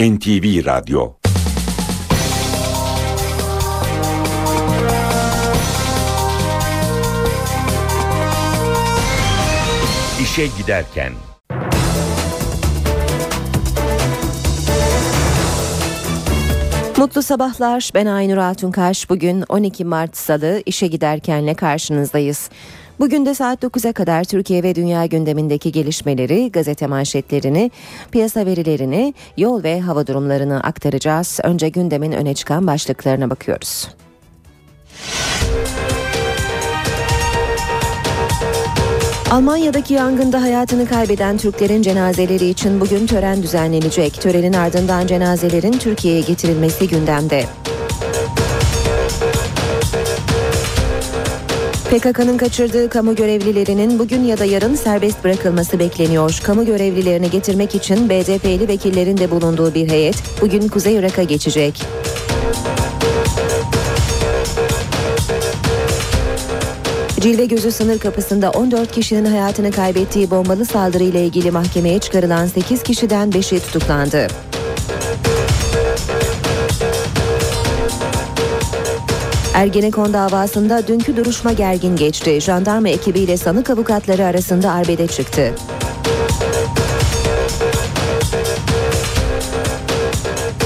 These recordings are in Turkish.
NTV Radyo İşe Giderken Mutlu sabahlar. Ben Aynur Altunkaş. Bugün 12 Mart Salı işe giderkenle karşınızdayız. Bugün de saat 9'a kadar Türkiye ve dünya gündemindeki gelişmeleri, gazete manşetlerini, piyasa verilerini, yol ve hava durumlarını aktaracağız. Önce gündemin öne çıkan başlıklarına bakıyoruz. Almanya'daki yangında hayatını kaybeden Türklerin cenazeleri için bugün tören düzenlenecek. Törenin ardından cenazelerin Türkiye'ye getirilmesi gündemde. PKK'nın kaçırdığı kamu görevlilerinin bugün ya da yarın serbest bırakılması bekleniyor. Kamu görevlilerini getirmek için BDP'li vekillerin de bulunduğu bir heyet bugün Kuzey Irak'a geçecek. Cilve Gözü sınır kapısında 14 kişinin hayatını kaybettiği bombalı saldırıyla ilgili mahkemeye çıkarılan 8 kişiden 5'i tutuklandı. Ergenekon davasında dünkü duruşma gergin geçti. Jandarma ekibiyle sanık avukatları arasında arbede çıktı.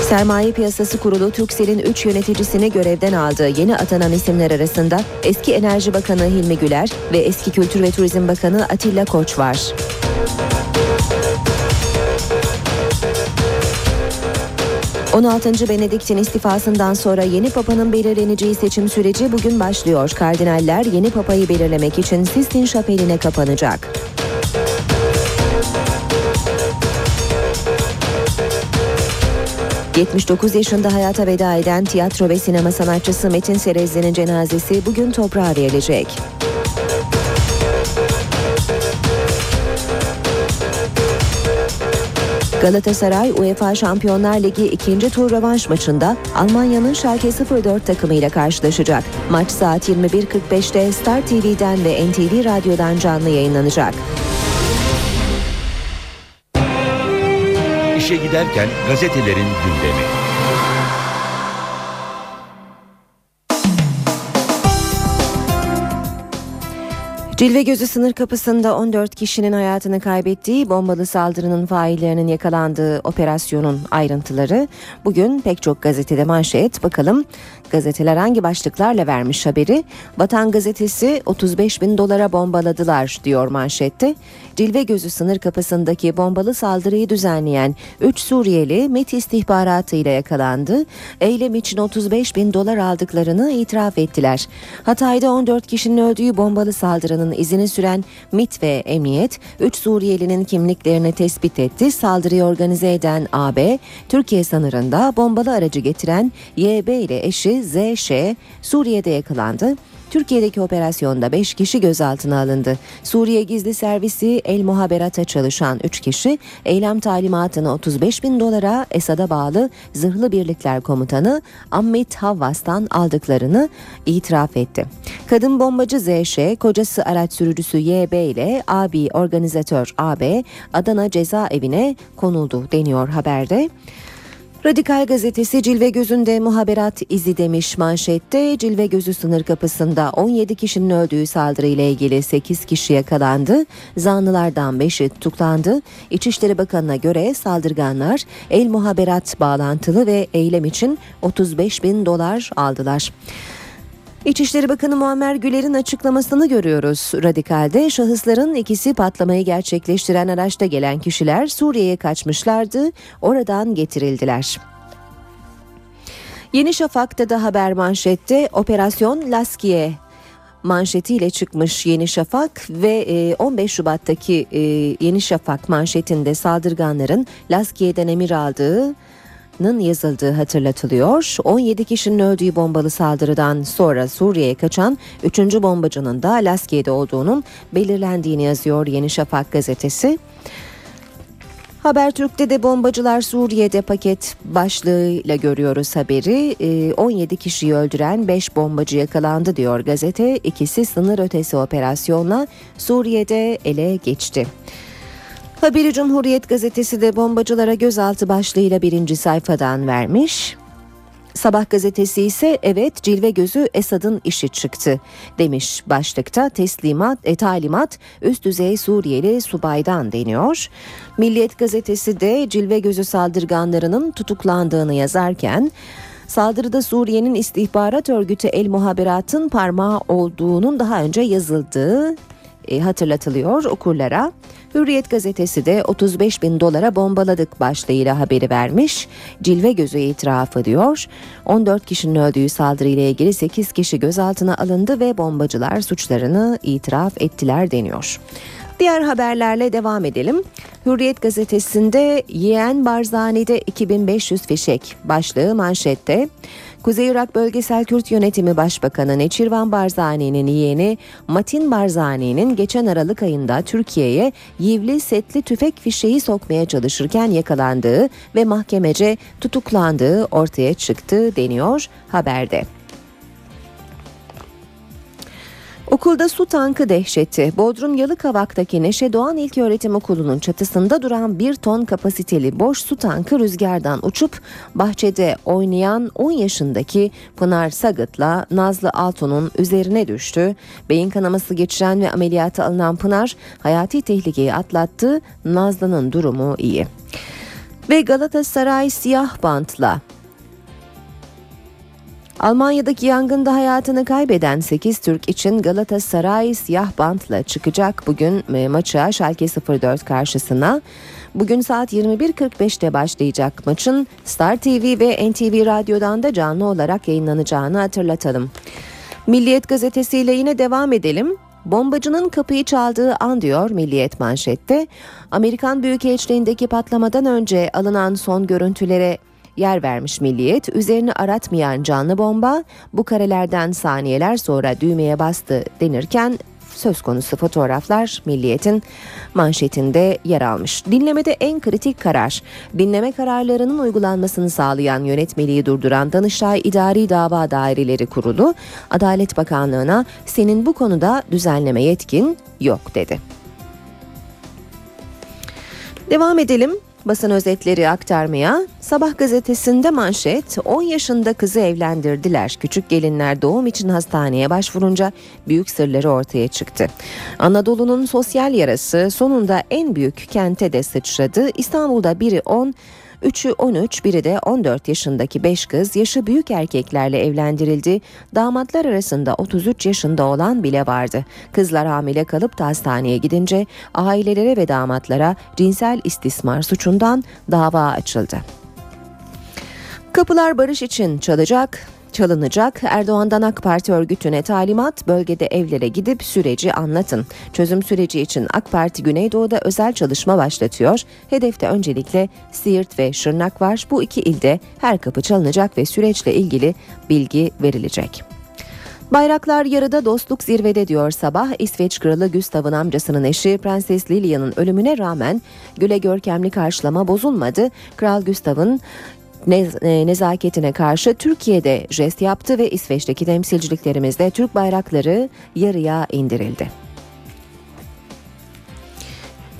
Sermaye Piyasası Kurulu Türksel'in 3 yöneticisini görevden aldı. Yeni atanan isimler arasında eski Enerji Bakanı Hilmi Güler ve eski Kültür ve Turizm Bakanı Atilla Koç var. ...16. Benedikt'in istifasından sonra yeni papanın belirleneceği seçim süreci bugün başlıyor. Kardinaller yeni papayı belirlemek için Sistine Şapeli'ne kapanacak. 79 yaşında hayata veda eden tiyatro ve sinema sanatçısı Metin Serezli'nin cenazesi bugün toprağa verilecek. Galatasaray UEFA Şampiyonlar Ligi ikinci tur rövanş maçında Almanya'nın Schalke 04 takımıyla karşılaşacak. Maç saat 21.45'te Star TV'den ve NTV Radyo'dan canlı yayınlanacak. İşe giderken gazetelerin gündemi. Cilve Gözü sınır kapısında 14 kişinin hayatını kaybettiği bombalı saldırının faillerinin yakalandığı operasyonun ayrıntıları bugün pek çok gazetede manşet. Bakalım gazeteler hangi başlıklarla vermiş haberi? Vatan gazetesi 35 bin dolara bombaladılar diyor manşette. Cilve Gözü sınır kapısındaki bombalı saldırıyı düzenleyen 3 Suriyeli MIT istihbaratıyla yakalandı. Eylem için 35 bin dolar aldıklarını itiraf ettiler. Hatay'da 14 kişinin öldüğü bombalı saldırının izini süren MIT ve Emniyet 3 Suriyelinin kimliklerini tespit etti. Saldırıyı organize eden AB, Türkiye sınırında bombalı aracı getiren YB ile eşi ZŞ Suriye'de yakalandı. Türkiye'deki operasyonda 5 kişi gözaltına alındı. Suriye Gizli Servisi El Muhaberat'a çalışan 3 kişi eylem talimatını 35 bin dolara Esad'a bağlı Zırhlı Birlikler Komutanı Ahmet Havvas'tan aldıklarını itiraf etti. Kadın bombacı ZŞ, kocası araç sürücüsü YB ile abi organizatör AB Adana cezaevine konuldu deniyor haberde. Radikal gazetesi Cilve Gözü'nde muhaberat izi demiş manşette. Cilve Gözü sınır kapısında 17 kişinin öldüğü saldırıyla ilgili 8 kişi yakalandı. Zanlılardan 5'i tutuklandı. İçişleri Bakanı'na göre saldırganlar el muhaberat bağlantılı ve eylem için 35 bin dolar aldılar. İçişleri Bakanı Muammer Güler'in açıklamasını görüyoruz. Radikal'de şahısların ikisi patlamayı gerçekleştiren araçta gelen kişiler Suriye'ye kaçmışlardı. Oradan getirildiler. Yeni Şafak'ta da haber manşette Operasyon Laskiye manşetiyle çıkmış Yeni Şafak ve 15 e, Şubat'taki e, Yeni Şafak manşetinde saldırganların Laskiye'den emir aldığı yazıldığı hatırlatılıyor. 17 kişinin öldüğü bombalı saldırıdan sonra Suriye'ye kaçan 3. bombacının da Laskiye'de olduğunun belirlendiğini yazıyor Yeni Şafak gazetesi. Habertürk'te de bombacılar Suriye'de paket başlığıyla görüyoruz haberi. 17 kişiyi öldüren 5 bombacı yakalandı diyor gazete. İkisi sınır ötesi operasyonla Suriye'de ele geçti. Haberi Cumhuriyet gazetesi de bombacılara gözaltı başlığıyla birinci sayfadan vermiş. Sabah gazetesi ise evet cilve gözü Esad'ın işi çıktı demiş başlıkta teslimat e, talimat üst düzey Suriyeli subaydan deniyor. Milliyet gazetesi de cilve gözü saldırganlarının tutuklandığını yazarken Saldırıda Suriye'nin istihbarat örgütü El Muhaberat'ın parmağı olduğunun daha önce yazıldığı e, hatırlatılıyor okurlara. Hürriyet gazetesi de 35 bin dolara bombaladık başlığıyla haberi vermiş. Cilve gözü itiraf ediyor. 14 kişinin öldüğü saldırıyla ilgili 8 kişi gözaltına alındı ve bombacılar suçlarını itiraf ettiler deniyor. Diğer haberlerle devam edelim. Hürriyet gazetesinde Yeğen Barzani'de 2500 fişek başlığı manşette. Kuzey Irak Bölgesel Kürt Yönetimi Başbakanı Neçirvan Barzani'nin yeğeni Matin Barzani'nin geçen Aralık ayında Türkiye'ye yivli setli tüfek fişeği sokmaya çalışırken yakalandığı ve mahkemece tutuklandığı ortaya çıktı deniyor haberde. Okulda su tankı dehşeti. Bodrum Yalıkavak'taki Neşe Doğan İlköğretim Okulu'nun çatısında duran bir ton kapasiteli boş su tankı rüzgardan uçup bahçede oynayan 10 yaşındaki Pınar Sagıt'la Nazlı Altun'un üzerine düştü. Beyin kanaması geçiren ve ameliyata alınan Pınar hayati tehlikeyi atlattı. Nazlı'nın durumu iyi. Ve Galatasaray siyah bantla Almanya'daki yangında hayatını kaybeden 8 Türk için Galatasaray siyah bantla çıkacak bugün e, maça Schalke 04 karşısına. Bugün saat 21.45'te başlayacak maçın Star TV ve NTV Radyo'dan da canlı olarak yayınlanacağını hatırlatalım. Milliyet gazetesiyle yine devam edelim. Bombacının kapıyı çaldığı an diyor Milliyet manşette. Amerikan Büyükelçiliğindeki patlamadan önce alınan son görüntülere yer vermiş Milliyet, üzerini aratmayan canlı bomba bu karelerden saniyeler sonra düğmeye bastı denirken söz konusu fotoğraflar Milliyet'in manşetinde yer almış. Dinlemede en kritik karar, dinleme kararlarının uygulanmasını sağlayan yönetmeliği durduran Danıştay İdari Dava Daireleri Kurulu, Adalet Bakanlığı'na senin bu konuda düzenleme yetkin yok dedi. Devam edelim basın özetleri aktarmaya. Sabah gazetesinde manşet 10 yaşında kızı evlendirdiler. Küçük gelinler doğum için hastaneye başvurunca büyük sırları ortaya çıktı. Anadolu'nun sosyal yarası sonunda en büyük kente de sıçradı. İstanbul'da biri 10, Üçü 13, biri de 14 yaşındaki 5 kız yaşı büyük erkeklerle evlendirildi. Damatlar arasında 33 yaşında olan bile vardı. Kızlar hamile kalıp da hastaneye gidince ailelere ve damatlara cinsel istismar suçundan dava açıldı. Kapılar barış için çalacak, çalınacak. Erdoğan'dan AK Parti örgütüne talimat bölgede evlere gidip süreci anlatın. Çözüm süreci için AK Parti Güneydoğu'da özel çalışma başlatıyor. Hedefte öncelikle Siirt ve Şırnak var. Bu iki ilde her kapı çalınacak ve süreçle ilgili bilgi verilecek. Bayraklar yarıda dostluk zirvede diyor sabah. İsveç kralı Gustav'ın amcasının eşi Prenses Lilia'nın ölümüne rağmen güle görkemli karşılama bozulmadı. Kral Gustav'ın e, nezaketine karşı Türkiye'de jest yaptı ve İsveç'teki temsilciliklerimizde Türk bayrakları yarıya indirildi.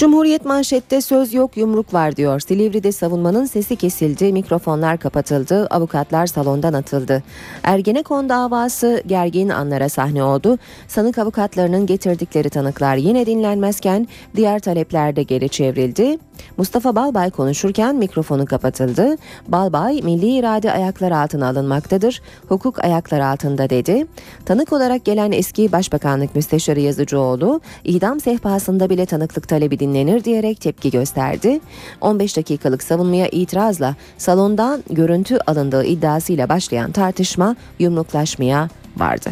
Cumhuriyet manşette söz yok yumruk var diyor. Silivri'de savunmanın sesi kesildi, mikrofonlar kapatıldı, avukatlar salondan atıldı. Ergenekon davası gergin anlara sahne oldu. Sanık avukatlarının getirdikleri tanıklar yine dinlenmezken diğer talepler de geri çevrildi. Mustafa Balbay konuşurken mikrofonu kapatıldı. Balbay milli irade ayaklar altına alınmaktadır. Hukuk ayaklar altında dedi. Tanık olarak gelen eski Başbakanlık Müsteşarı Yazıcıoğlu idam sehpasında bile tanıklık talebi dinlenir diyerek tepki gösterdi. 15 dakikalık savunmaya itirazla salondan görüntü alındığı iddiasıyla başlayan tartışma yumruklaşmaya vardı.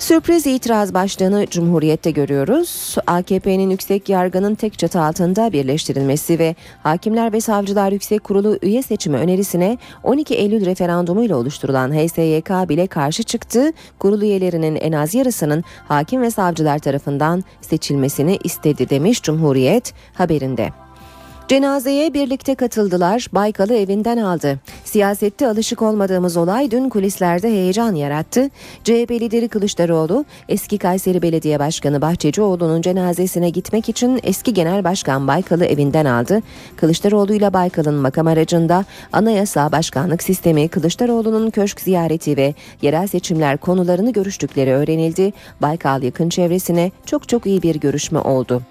Sürpriz itiraz başlığını Cumhuriyet'te görüyoruz. AKP'nin yüksek yargının tek çatı altında birleştirilmesi ve Hakimler ve Savcılar Yüksek Kurulu üye seçimi önerisine 12 Eylül referandumuyla oluşturulan HSYK bile karşı çıktı. Kurul üyelerinin en az yarısının hakim ve savcılar tarafından seçilmesini istedi demiş Cumhuriyet haberinde. Cenazeye birlikte katıldılar. Baykal'ı evinden aldı. Siyasette alışık olmadığımız olay dün kulislerde heyecan yarattı. CHP lideri Kılıçdaroğlu eski Kayseri Belediye Başkanı Bahçecioğlu'nun cenazesine gitmek için eski Genel Başkan Baykal'ı evinden aldı. Kılıçdaroğlu ile Baykal'ın makam aracında anayasa, başkanlık sistemi, Kılıçdaroğlu'nun köşk ziyareti ve yerel seçimler konularını görüştükleri öğrenildi. Baykal yakın çevresine çok çok iyi bir görüşme oldu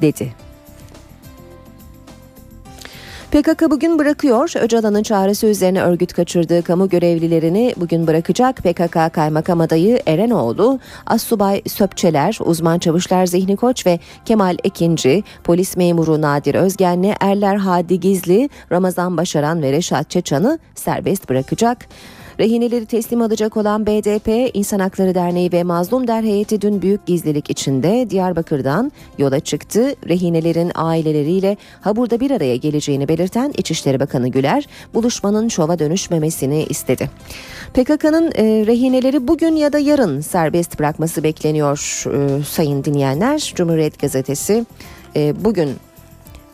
dedi. PKK bugün bırakıyor. Öcalan'ın çağrısı üzerine örgüt kaçırdığı kamu görevlilerini bugün bırakacak. PKK Kaymakam Adayı Erenoğlu, Assubay Söpçeler, uzman çavuşlar Zihni Koç ve Kemal Ekinci, polis memuru Nadir Özgenli, Erler Hadi Gizli, Ramazan Başaran ve Reşat Çeçan'ı serbest bırakacak. Rehineleri teslim alacak olan BDP, İnsan Hakları Derneği ve Mazlum Der heyeti dün büyük gizlilik içinde Diyarbakır'dan yola çıktı. Rehinelerin aileleriyle Habur'da bir araya geleceğini belirten İçişleri Bakanı Güler, buluşmanın şova dönüşmemesini istedi. PKK'nın e, rehineleri bugün ya da yarın serbest bırakması bekleniyor e, sayın dinleyenler. Cumhuriyet Gazetesi e, bugün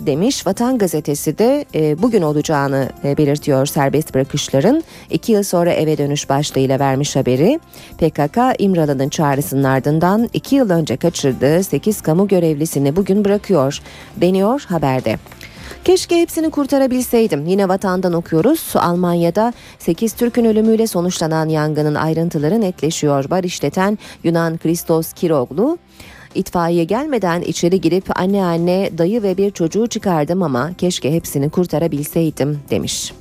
demiş. Vatan Gazetesi de e, bugün olacağını e, belirtiyor serbest bırakışların. İki yıl sonra eve dönüş başlığıyla vermiş haberi. PKK İmralı'nın çağrısının ardından iki yıl önce kaçırdığı 8 kamu görevlisini bugün bırakıyor deniyor haberde. Keşke hepsini kurtarabilseydim. Yine vatandan okuyoruz. Almanya'da 8 Türk'ün ölümüyle sonuçlanan yangının ayrıntıları netleşiyor. Bar işleten Yunan Christos Kiroglu İtfaiye gelmeden içeri girip anne anne dayı ve bir çocuğu çıkardım ama keşke hepsini kurtarabilseydim demiş.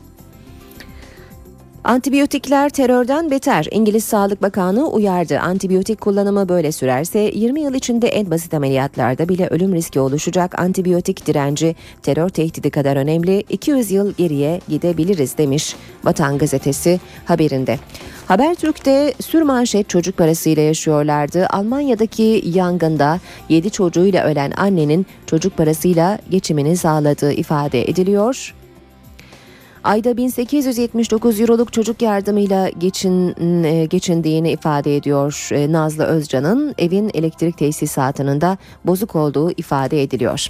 Antibiyotikler terörden beter. İngiliz Sağlık Bakanı uyardı. Antibiyotik kullanımı böyle sürerse 20 yıl içinde en basit ameliyatlarda bile ölüm riski oluşacak. Antibiyotik direnci terör tehdidi kadar önemli. 200 yıl geriye gidebiliriz demiş Vatan Gazetesi haberinde. Habertürk'te sürmanşet çocuk parasıyla yaşıyorlardı. Almanya'daki yangında 7 çocuğuyla ölen annenin çocuk parasıyla geçimini sağladığı ifade ediliyor. Ayda 1879 euroluk çocuk yardımıyla geçin, e, geçindiğini ifade ediyor e, Nazlı Özcan'ın evin elektrik tesisatının da bozuk olduğu ifade ediliyor.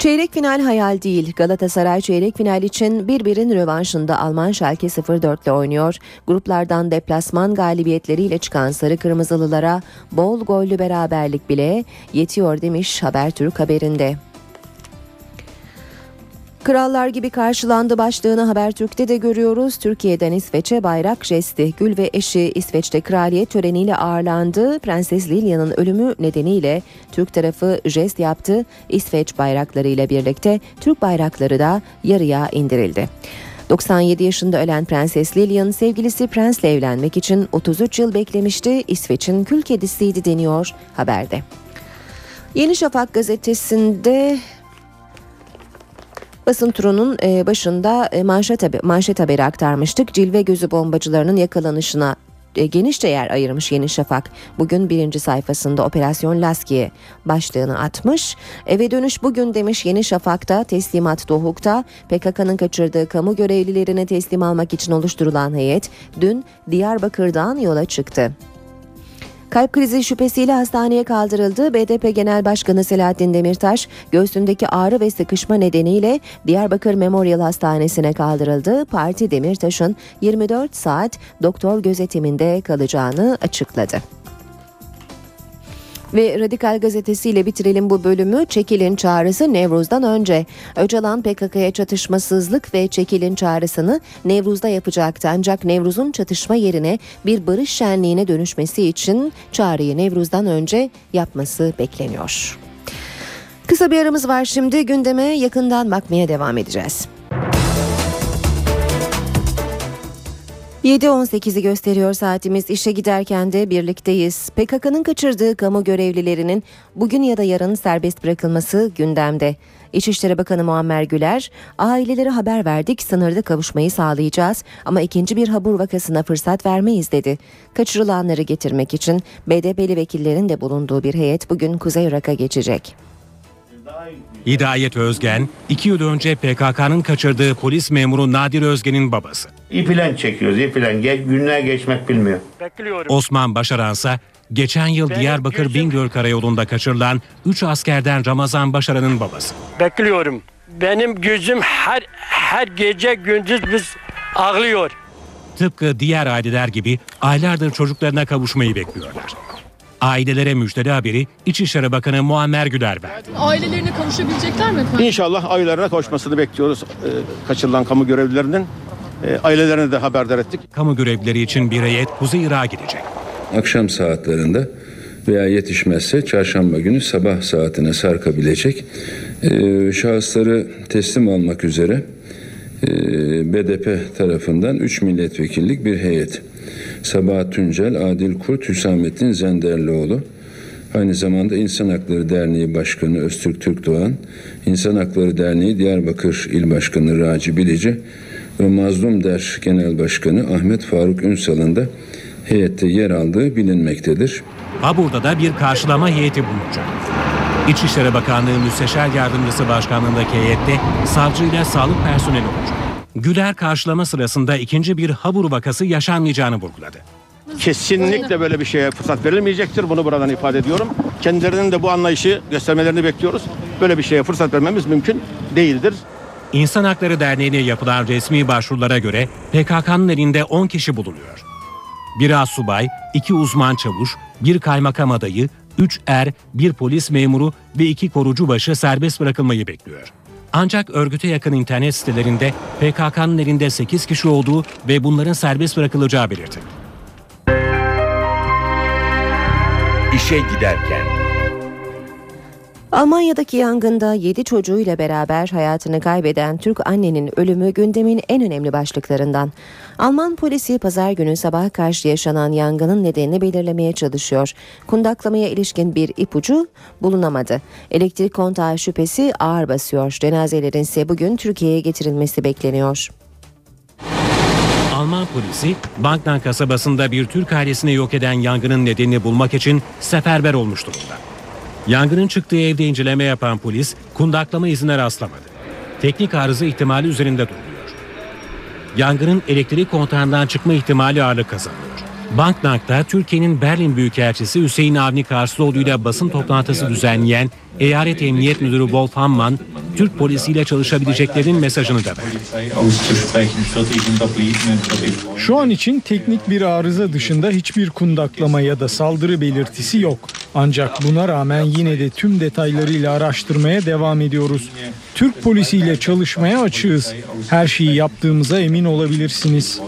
Çeyrek final hayal değil. Galatasaray çeyrek final için birbirin rövanşında Alman Schalke 04 ile oynuyor. Gruplardan deplasman galibiyetleriyle çıkan sarı kırmızılılara bol gollü beraberlik bile yetiyor demiş Habertürk haberinde. Krallar gibi karşılandı başlığını Habertürk'te de görüyoruz. Türkiye'den İsveç'e bayrak jesti. Gül ve eşi İsveç'te kraliyet töreniyle ağırlandı. Prenses Lilia'nın ölümü nedeniyle Türk tarafı jest yaptı. İsveç bayraklarıyla birlikte Türk bayrakları da yarıya indirildi. 97 yaşında ölen Prenses Lilian sevgilisi Prens'le evlenmek için 33 yıl beklemişti. İsveç'in kül kedisiydi deniyor haberde. Yeni Şafak gazetesinde Basın turunun e, başında e, manşet, manşet haberi aktarmıştık. Cilve gözü bombacılarının yakalanışına e, genişçe yer ayırmış Yeni Şafak. Bugün birinci sayfasında Operasyon Laski'ye başlığını atmış. Eve dönüş bugün demiş Yeni Şafak'ta teslimat Doğuk'ta PKK'nın kaçırdığı kamu görevlilerini teslim almak için oluşturulan heyet dün Diyarbakır'dan yola çıktı. Kalp krizi şüphesiyle hastaneye kaldırıldı. BDP Genel Başkanı Selahattin Demirtaş göğsündeki ağrı ve sıkışma nedeniyle Diyarbakır Memorial Hastanesi'ne kaldırıldı. Parti Demirtaş'ın 24 saat doktor gözetiminde kalacağını açıkladı. Ve Radikal gazetesiyle bitirelim bu bölümü. Çekilin çağrısı Nevruz'dan önce. Öcalan PKK'ya çatışmasızlık ve çekilin çağrısını Nevruz'da yapacaktı. Ancak Nevruz'un çatışma yerine bir barış şenliğine dönüşmesi için çağrıyı Nevruz'dan önce yapması bekleniyor. Kısa bir aramız var şimdi gündeme yakından bakmaya devam edeceğiz. 7.18'i gösteriyor saatimiz. İşe giderken de birlikteyiz. PKK'nın kaçırdığı kamu görevlilerinin bugün ya da yarın serbest bırakılması gündemde. İçişleri Bakanı Muammer Güler, ailelere haber verdik sınırda kavuşmayı sağlayacağız ama ikinci bir habur vakasına fırsat vermeyiz dedi. Kaçırılanları getirmek için BDP'li vekillerin de bulunduğu bir heyet bugün Kuzey Irak'a geçecek. Hidayet Özgen, iki yıl önce PKK'nın kaçırdığı polis memuru Nadir Özgen'in babası. İpilen çekiyoruz, ipilen. Ge- günler geçmek bilmiyor. Bekliyorum. Osman Başaransa, geçen yıl Benim Diyarbakır gözüm- Bingöl Karayolu'nda kaçırılan 3 askerden Ramazan Başaran'ın babası. Bekliyorum. Benim gözüm her her gece gündüz biz ağlıyor. Tıpkı diğer aileler gibi aylardır çocuklarına kavuşmayı bekliyorlar. Ailelere müjdeli haberi İçişleri Bakanı Muammer Güler verdi. Ailelerine kavuşabilecekler mi efendim? İnşallah ailelerine kavuşmasını bekliyoruz. Ee, kaçırılan kamu görevlilerinin e, ailelerine de haberdar ettik. Kamu görevlileri için bir heyet Kuzey Irak'a gidecek. akşam saatlerinde veya yetişmezse çarşamba günü sabah saatine sarkabilecek e, şahısları teslim almak üzere e, BDP tarafından 3 milletvekillik bir heyet. Sabahat Tuncel, Adil Kurt, Hüsamettin Zenderlioğlu, aynı zamanda İnsan Hakları Derneği Başkanı Öztürk Türkdoğan, İnsan Hakları Derneği Diyarbakır İl Başkanı Raci Bilici ve Mazlum Der Genel Başkanı Ahmet Faruk Ünsal'ın da heyette yer aldığı bilinmektedir. Habur'da da bir karşılama heyeti bulunacak. İçişleri Bakanlığı Müsteşar Yardımcısı Başkanlığındaki heyette savcıyla sağlık personeli olacak. Güler karşılama sırasında ikinci bir Habur vakası yaşanmayacağını vurguladı. Kesinlikle böyle bir şeye fırsat verilmeyecektir. Bunu buradan ifade ediyorum. Kendilerinin de bu anlayışı göstermelerini bekliyoruz. Böyle bir şeye fırsat vermemiz mümkün değildir. İnsan Hakları Derneği'ne yapılan resmi başvurulara göre PKK'nın elinde 10 kişi bulunuyor. Bir asubay, iki uzman çavuş, bir kaymakam adayı, 3 er, bir polis memuru ve iki korucu başı serbest bırakılmayı bekliyor. Ancak örgüte yakın internet sitelerinde PKK'nın elinde 8 kişi olduğu ve bunların serbest bırakılacağı belirtildi. İşe giderken Almanya'daki yangında 7 çocuğuyla beraber hayatını kaybeden Türk annenin ölümü gündemin en önemli başlıklarından. Alman polisi pazar günü sabah karşı yaşanan yangının nedenini belirlemeye çalışıyor. Kundaklamaya ilişkin bir ipucu bulunamadı. Elektrik kontağı şüphesi ağır basıyor. Cenazelerin ise bugün Türkiye'ye getirilmesi bekleniyor. Alman polisi Banknan kasabasında bir Türk ailesini yok eden yangının nedenini bulmak için seferber olmuş durumda. Yangının çıktığı evde inceleme yapan polis kundaklama izine rastlamadı. Teknik arıza ihtimali üzerinde duruyor. Yangının elektrik kontağından çıkma ihtimali ağırlık kazanıyor. Banknank'ta Türkiye'nin Berlin Büyükelçisi Hüseyin Avni Karslıoğlu ile basın toplantısı düzenleyen Eyalet Emniyet Müdürü Wolf Hammann, Türk polisiyle çalışabileceklerinin mesajını da verdi. Şu an için teknik bir arıza dışında hiçbir kundaklama ya da saldırı belirtisi yok. Ancak buna rağmen yine de tüm detaylarıyla araştırmaya devam ediyoruz. Türk polisiyle çalışmaya açığız. Her şeyi yaptığımıza emin olabilirsiniz.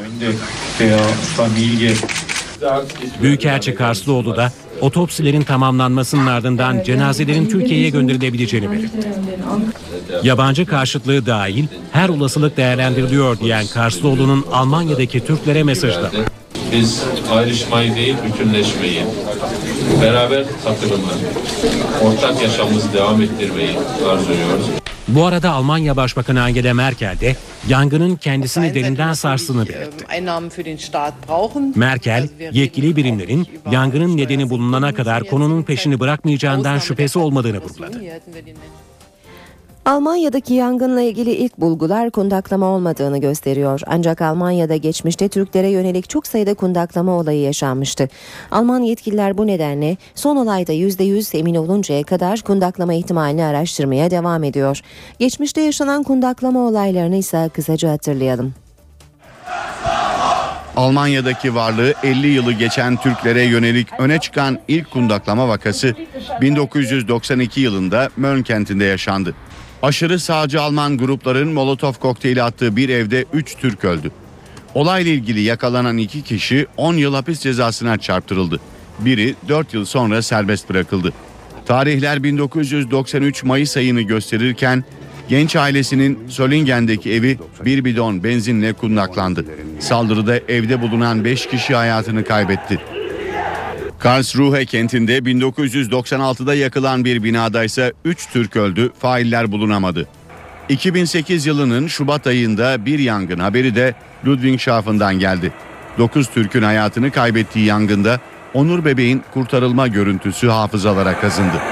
Büyükelçi Karslıoğlu da otopsilerin tamamlanmasının ardından cenazelerin Türkiye'ye gönderilebileceğini belirtti. Yabancı karşıtlığı dahil her olasılık değerlendiriliyor diyen Karslıoğlu'nun Almanya'daki Türklere mesajı da. Biz ayrışmayı değil bütünleşmeyi, beraber katılımı, ortak yaşamımızı devam ettirmeyi arzuluyoruz. Bu arada Almanya Başbakanı Angela Merkel de yangının kendisini derinden sarstığını belirtti. Merkel, yetkili birimlerin yangının nedeni bulunana kadar konunun peşini bırakmayacağından şüphesi olmadığını vurguladı. Almanya'daki yangınla ilgili ilk bulgular kundaklama olmadığını gösteriyor. Ancak Almanya'da geçmişte Türklere yönelik çok sayıda kundaklama olayı yaşanmıştı. Alman yetkililer bu nedenle son olayda %100 emin oluncaya kadar kundaklama ihtimalini araştırmaya devam ediyor. Geçmişte yaşanan kundaklama olaylarını ise kısaca hatırlayalım. Almanya'daki varlığı 50 yılı geçen Türklere yönelik öne çıkan ilk kundaklama vakası 1992 yılında Möln kentinde yaşandı. Aşırı sağcı Alman grupların Molotov kokteyli attığı bir evde 3 Türk öldü. Olayla ilgili yakalanan iki kişi 10 yıl hapis cezasına çarptırıldı. Biri 4 yıl sonra serbest bırakıldı. Tarihler 1993 Mayıs ayını gösterirken genç ailesinin Solingen'deki evi bir bidon benzinle kundaklandı. Saldırıda evde bulunan 5 kişi hayatını kaybetti. Karlsruhe kentinde 1996'da yakılan bir binada ise 3 Türk öldü, failler bulunamadı. 2008 yılının Şubat ayında bir yangın haberi de Ludwigshafen'dan geldi. 9 Türk'ün hayatını kaybettiği yangında Onur Bebeğin kurtarılma görüntüsü hafızalara kazındı.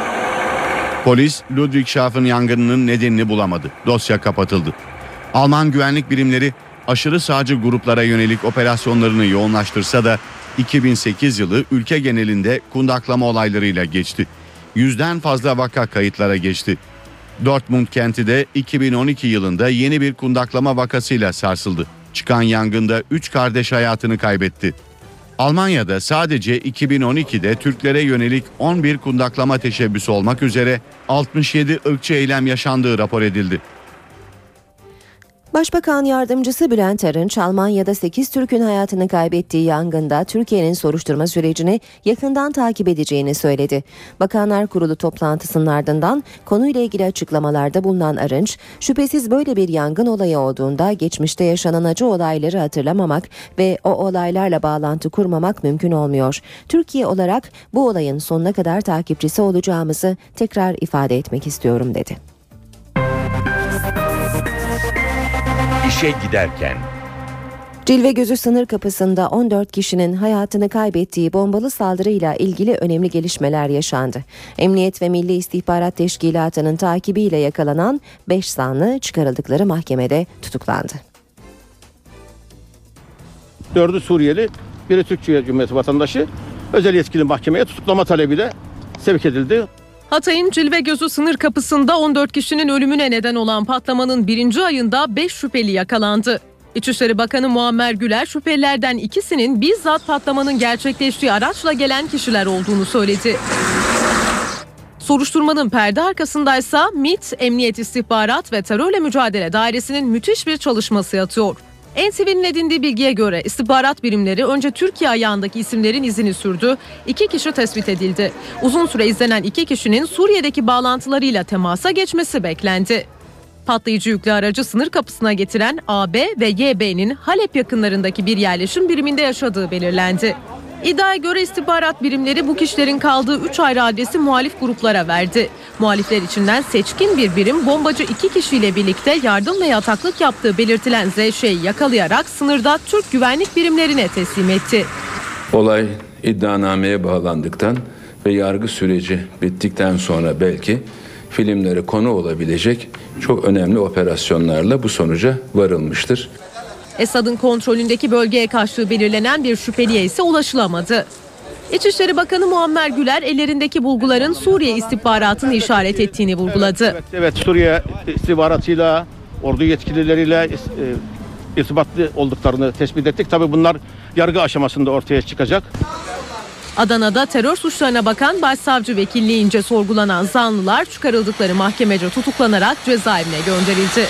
Polis Ludwigshafen yangınının nedenini bulamadı. Dosya kapatıldı. Alman güvenlik birimleri aşırı sağcı gruplara yönelik operasyonlarını yoğunlaştırsa da 2008 yılı ülke genelinde kundaklama olaylarıyla geçti. Yüzden fazla vaka kayıtlara geçti. Dortmund kenti de 2012 yılında yeni bir kundaklama vakasıyla sarsıldı. Çıkan yangında 3 kardeş hayatını kaybetti. Almanya'da sadece 2012'de Türklere yönelik 11 kundaklama teşebbüsü olmak üzere 67 ırkçı eylem yaşandığı rapor edildi. Başbakan Yardımcısı Bülent Arınç, Almanya'da 8 Türk'ün hayatını kaybettiği yangında Türkiye'nin soruşturma sürecini yakından takip edeceğini söyledi. Bakanlar Kurulu toplantısının ardından konuyla ilgili açıklamalarda bulunan Arınç, şüphesiz böyle bir yangın olayı olduğunda geçmişte yaşanan acı olayları hatırlamamak ve o olaylarla bağlantı kurmamak mümkün olmuyor. Türkiye olarak bu olayın sonuna kadar takipçisi olacağımızı tekrar ifade etmek istiyorum dedi. İşe giderken Cilve Gözü sınır kapısında 14 kişinin hayatını kaybettiği bombalı saldırıyla ilgili önemli gelişmeler yaşandı. Emniyet ve Milli İstihbarat Teşkilatı'nın takibiyle yakalanan 5 zanlı çıkarıldıkları mahkemede tutuklandı. Dördü Suriyeli, biri Türkiye Cumhuriyeti vatandaşı. Özel yetkili mahkemeye tutuklama talebiyle sevk edildi. Hatay'ın Cilve Gözü sınır kapısında 14 kişinin ölümüne neden olan patlamanın birinci ayında 5 şüpheli yakalandı. İçişleri Bakanı Muammer Güler şüphelilerden ikisinin bizzat patlamanın gerçekleştiği araçla gelen kişiler olduğunu söyledi. Soruşturmanın perde arkasındaysa MİT, Emniyet İstihbarat ve Terörle Mücadele Dairesi'nin müthiş bir çalışması yatıyor. NTV'nin edindiği bilgiye göre istihbarat birimleri önce Türkiye ayağındaki isimlerin izini sürdü. İki kişi tespit edildi. Uzun süre izlenen iki kişinin Suriye'deki bağlantılarıyla temasa geçmesi beklendi. Patlayıcı yüklü aracı sınır kapısına getiren AB ve YB'nin Halep yakınlarındaki bir yerleşim biriminde yaşadığı belirlendi. İddiaya göre istihbarat birimleri bu kişilerin kaldığı 3 ayrı adresi muhalif gruplara verdi. Muhalifler içinden seçkin bir birim bombacı iki kişiyle birlikte yardım ve yataklık yaptığı belirtilen ZŞ'yi yakalayarak sınırda Türk güvenlik birimlerine teslim etti. Olay iddianameye bağlandıktan ve yargı süreci bittikten sonra belki filmlere konu olabilecek çok önemli operasyonlarla bu sonuca varılmıştır. Esad'ın kontrolündeki bölgeye kaçtığı belirlenen bir şüpheliye ise ulaşılamadı. İçişleri Bakanı Muammer Güler ellerindeki bulguların Suriye istihbaratını işaret ettiğini vurguladı. Evet, evet Suriye istihbaratıyla, ordu yetkilileriyle e, irtibatlı olduklarını tespit ettik. Tabii bunlar yargı aşamasında ortaya çıkacak. Adana'da terör suçlarına bakan başsavcı vekilliğince sorgulanan zanlılar çıkarıldıkları mahkemece tutuklanarak cezaevine gönderildi.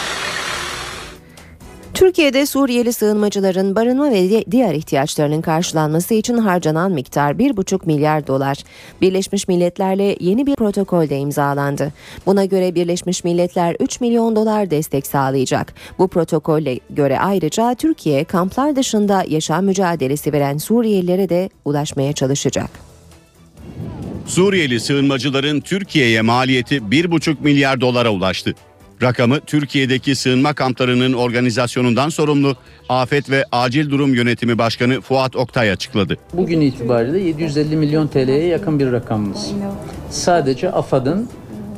Türkiye'de Suriyeli sığınmacıların barınma ve diğer ihtiyaçlarının karşılanması için harcanan miktar 1,5 milyar dolar. Birleşmiş Milletler'le yeni bir protokolde imzalandı. Buna göre Birleşmiş Milletler 3 milyon dolar destek sağlayacak. Bu protokolle göre ayrıca Türkiye kamplar dışında yaşam mücadelesi veren Suriyelilere de ulaşmaya çalışacak. Suriyeli sığınmacıların Türkiye'ye maliyeti 1,5 milyar dolara ulaştı. Rakamı Türkiye'deki sığınma kamplarının organizasyonundan sorumlu Afet ve Acil Durum Yönetimi Başkanı Fuat Oktay açıkladı. Bugün itibariyle 750 milyon TL'ye yakın bir rakamımız. Sadece AFAD'ın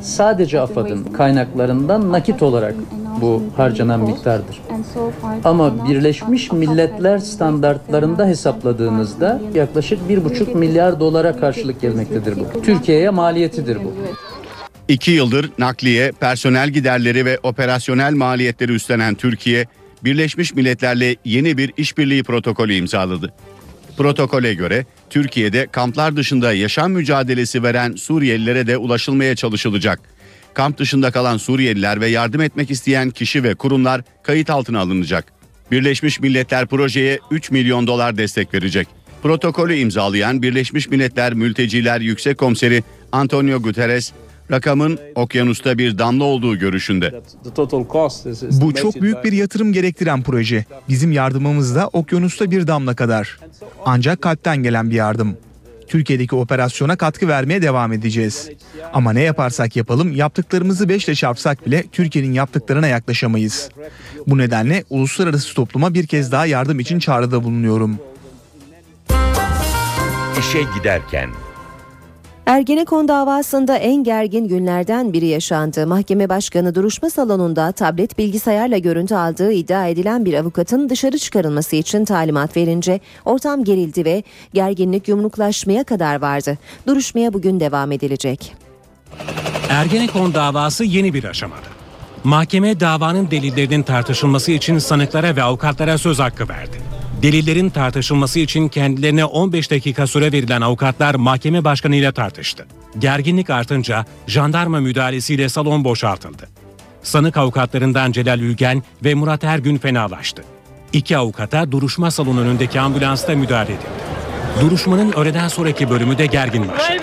sadece AFAD'ın kaynaklarından nakit olarak bu harcanan miktardır. Ama Birleşmiş Milletler standartlarında hesapladığınızda yaklaşık 1,5 milyar dolara karşılık gelmektedir bu. Türkiye'ye maliyetidir bu. İki yıldır nakliye, personel giderleri ve operasyonel maliyetleri üstlenen Türkiye, Birleşmiş Milletler'le yeni bir işbirliği protokolü imzaladı. Protokole göre Türkiye'de kamplar dışında yaşam mücadelesi veren Suriyelilere de ulaşılmaya çalışılacak. Kamp dışında kalan Suriyeliler ve yardım etmek isteyen kişi ve kurumlar kayıt altına alınacak. Birleşmiş Milletler projeye 3 milyon dolar destek verecek. Protokolü imzalayan Birleşmiş Milletler Mülteciler Yüksek Komiseri Antonio Guterres, rakamın okyanusta bir damla olduğu görüşünde. Bu çok büyük bir yatırım gerektiren proje. Bizim yardımımız da okyanusta bir damla kadar. Ancak kalpten gelen bir yardım. Türkiye'deki operasyona katkı vermeye devam edeceğiz. Ama ne yaparsak yapalım yaptıklarımızı beşle çarpsak bile Türkiye'nin yaptıklarına yaklaşamayız. Bu nedenle uluslararası topluma bir kez daha yardım için çağrıda bulunuyorum. İşe giderken Ergenekon davasında en gergin günlerden biri yaşandı. Mahkeme başkanı duruşma salonunda tablet bilgisayarla görüntü aldığı iddia edilen bir avukatın dışarı çıkarılması için talimat verince ortam gerildi ve gerginlik yumruklaşmaya kadar vardı. Duruşmaya bugün devam edilecek. Ergenekon davası yeni bir aşamada. Mahkeme davanın delillerinin tartışılması için sanıklara ve avukatlara söz hakkı verdi. Delillerin tartışılması için kendilerine 15 dakika süre verilen avukatlar mahkeme başkanıyla tartıştı. Gerginlik artınca jandarma müdahalesiyle salon boşaltıldı. Sanık avukatlarından Celal Ülgen ve Murat Ergün fenalaştı. İki avukata duruşma salonu önündeki ambulansta müdahale edildi. Duruşmanın öğleden sonraki bölümü de gergin başladı.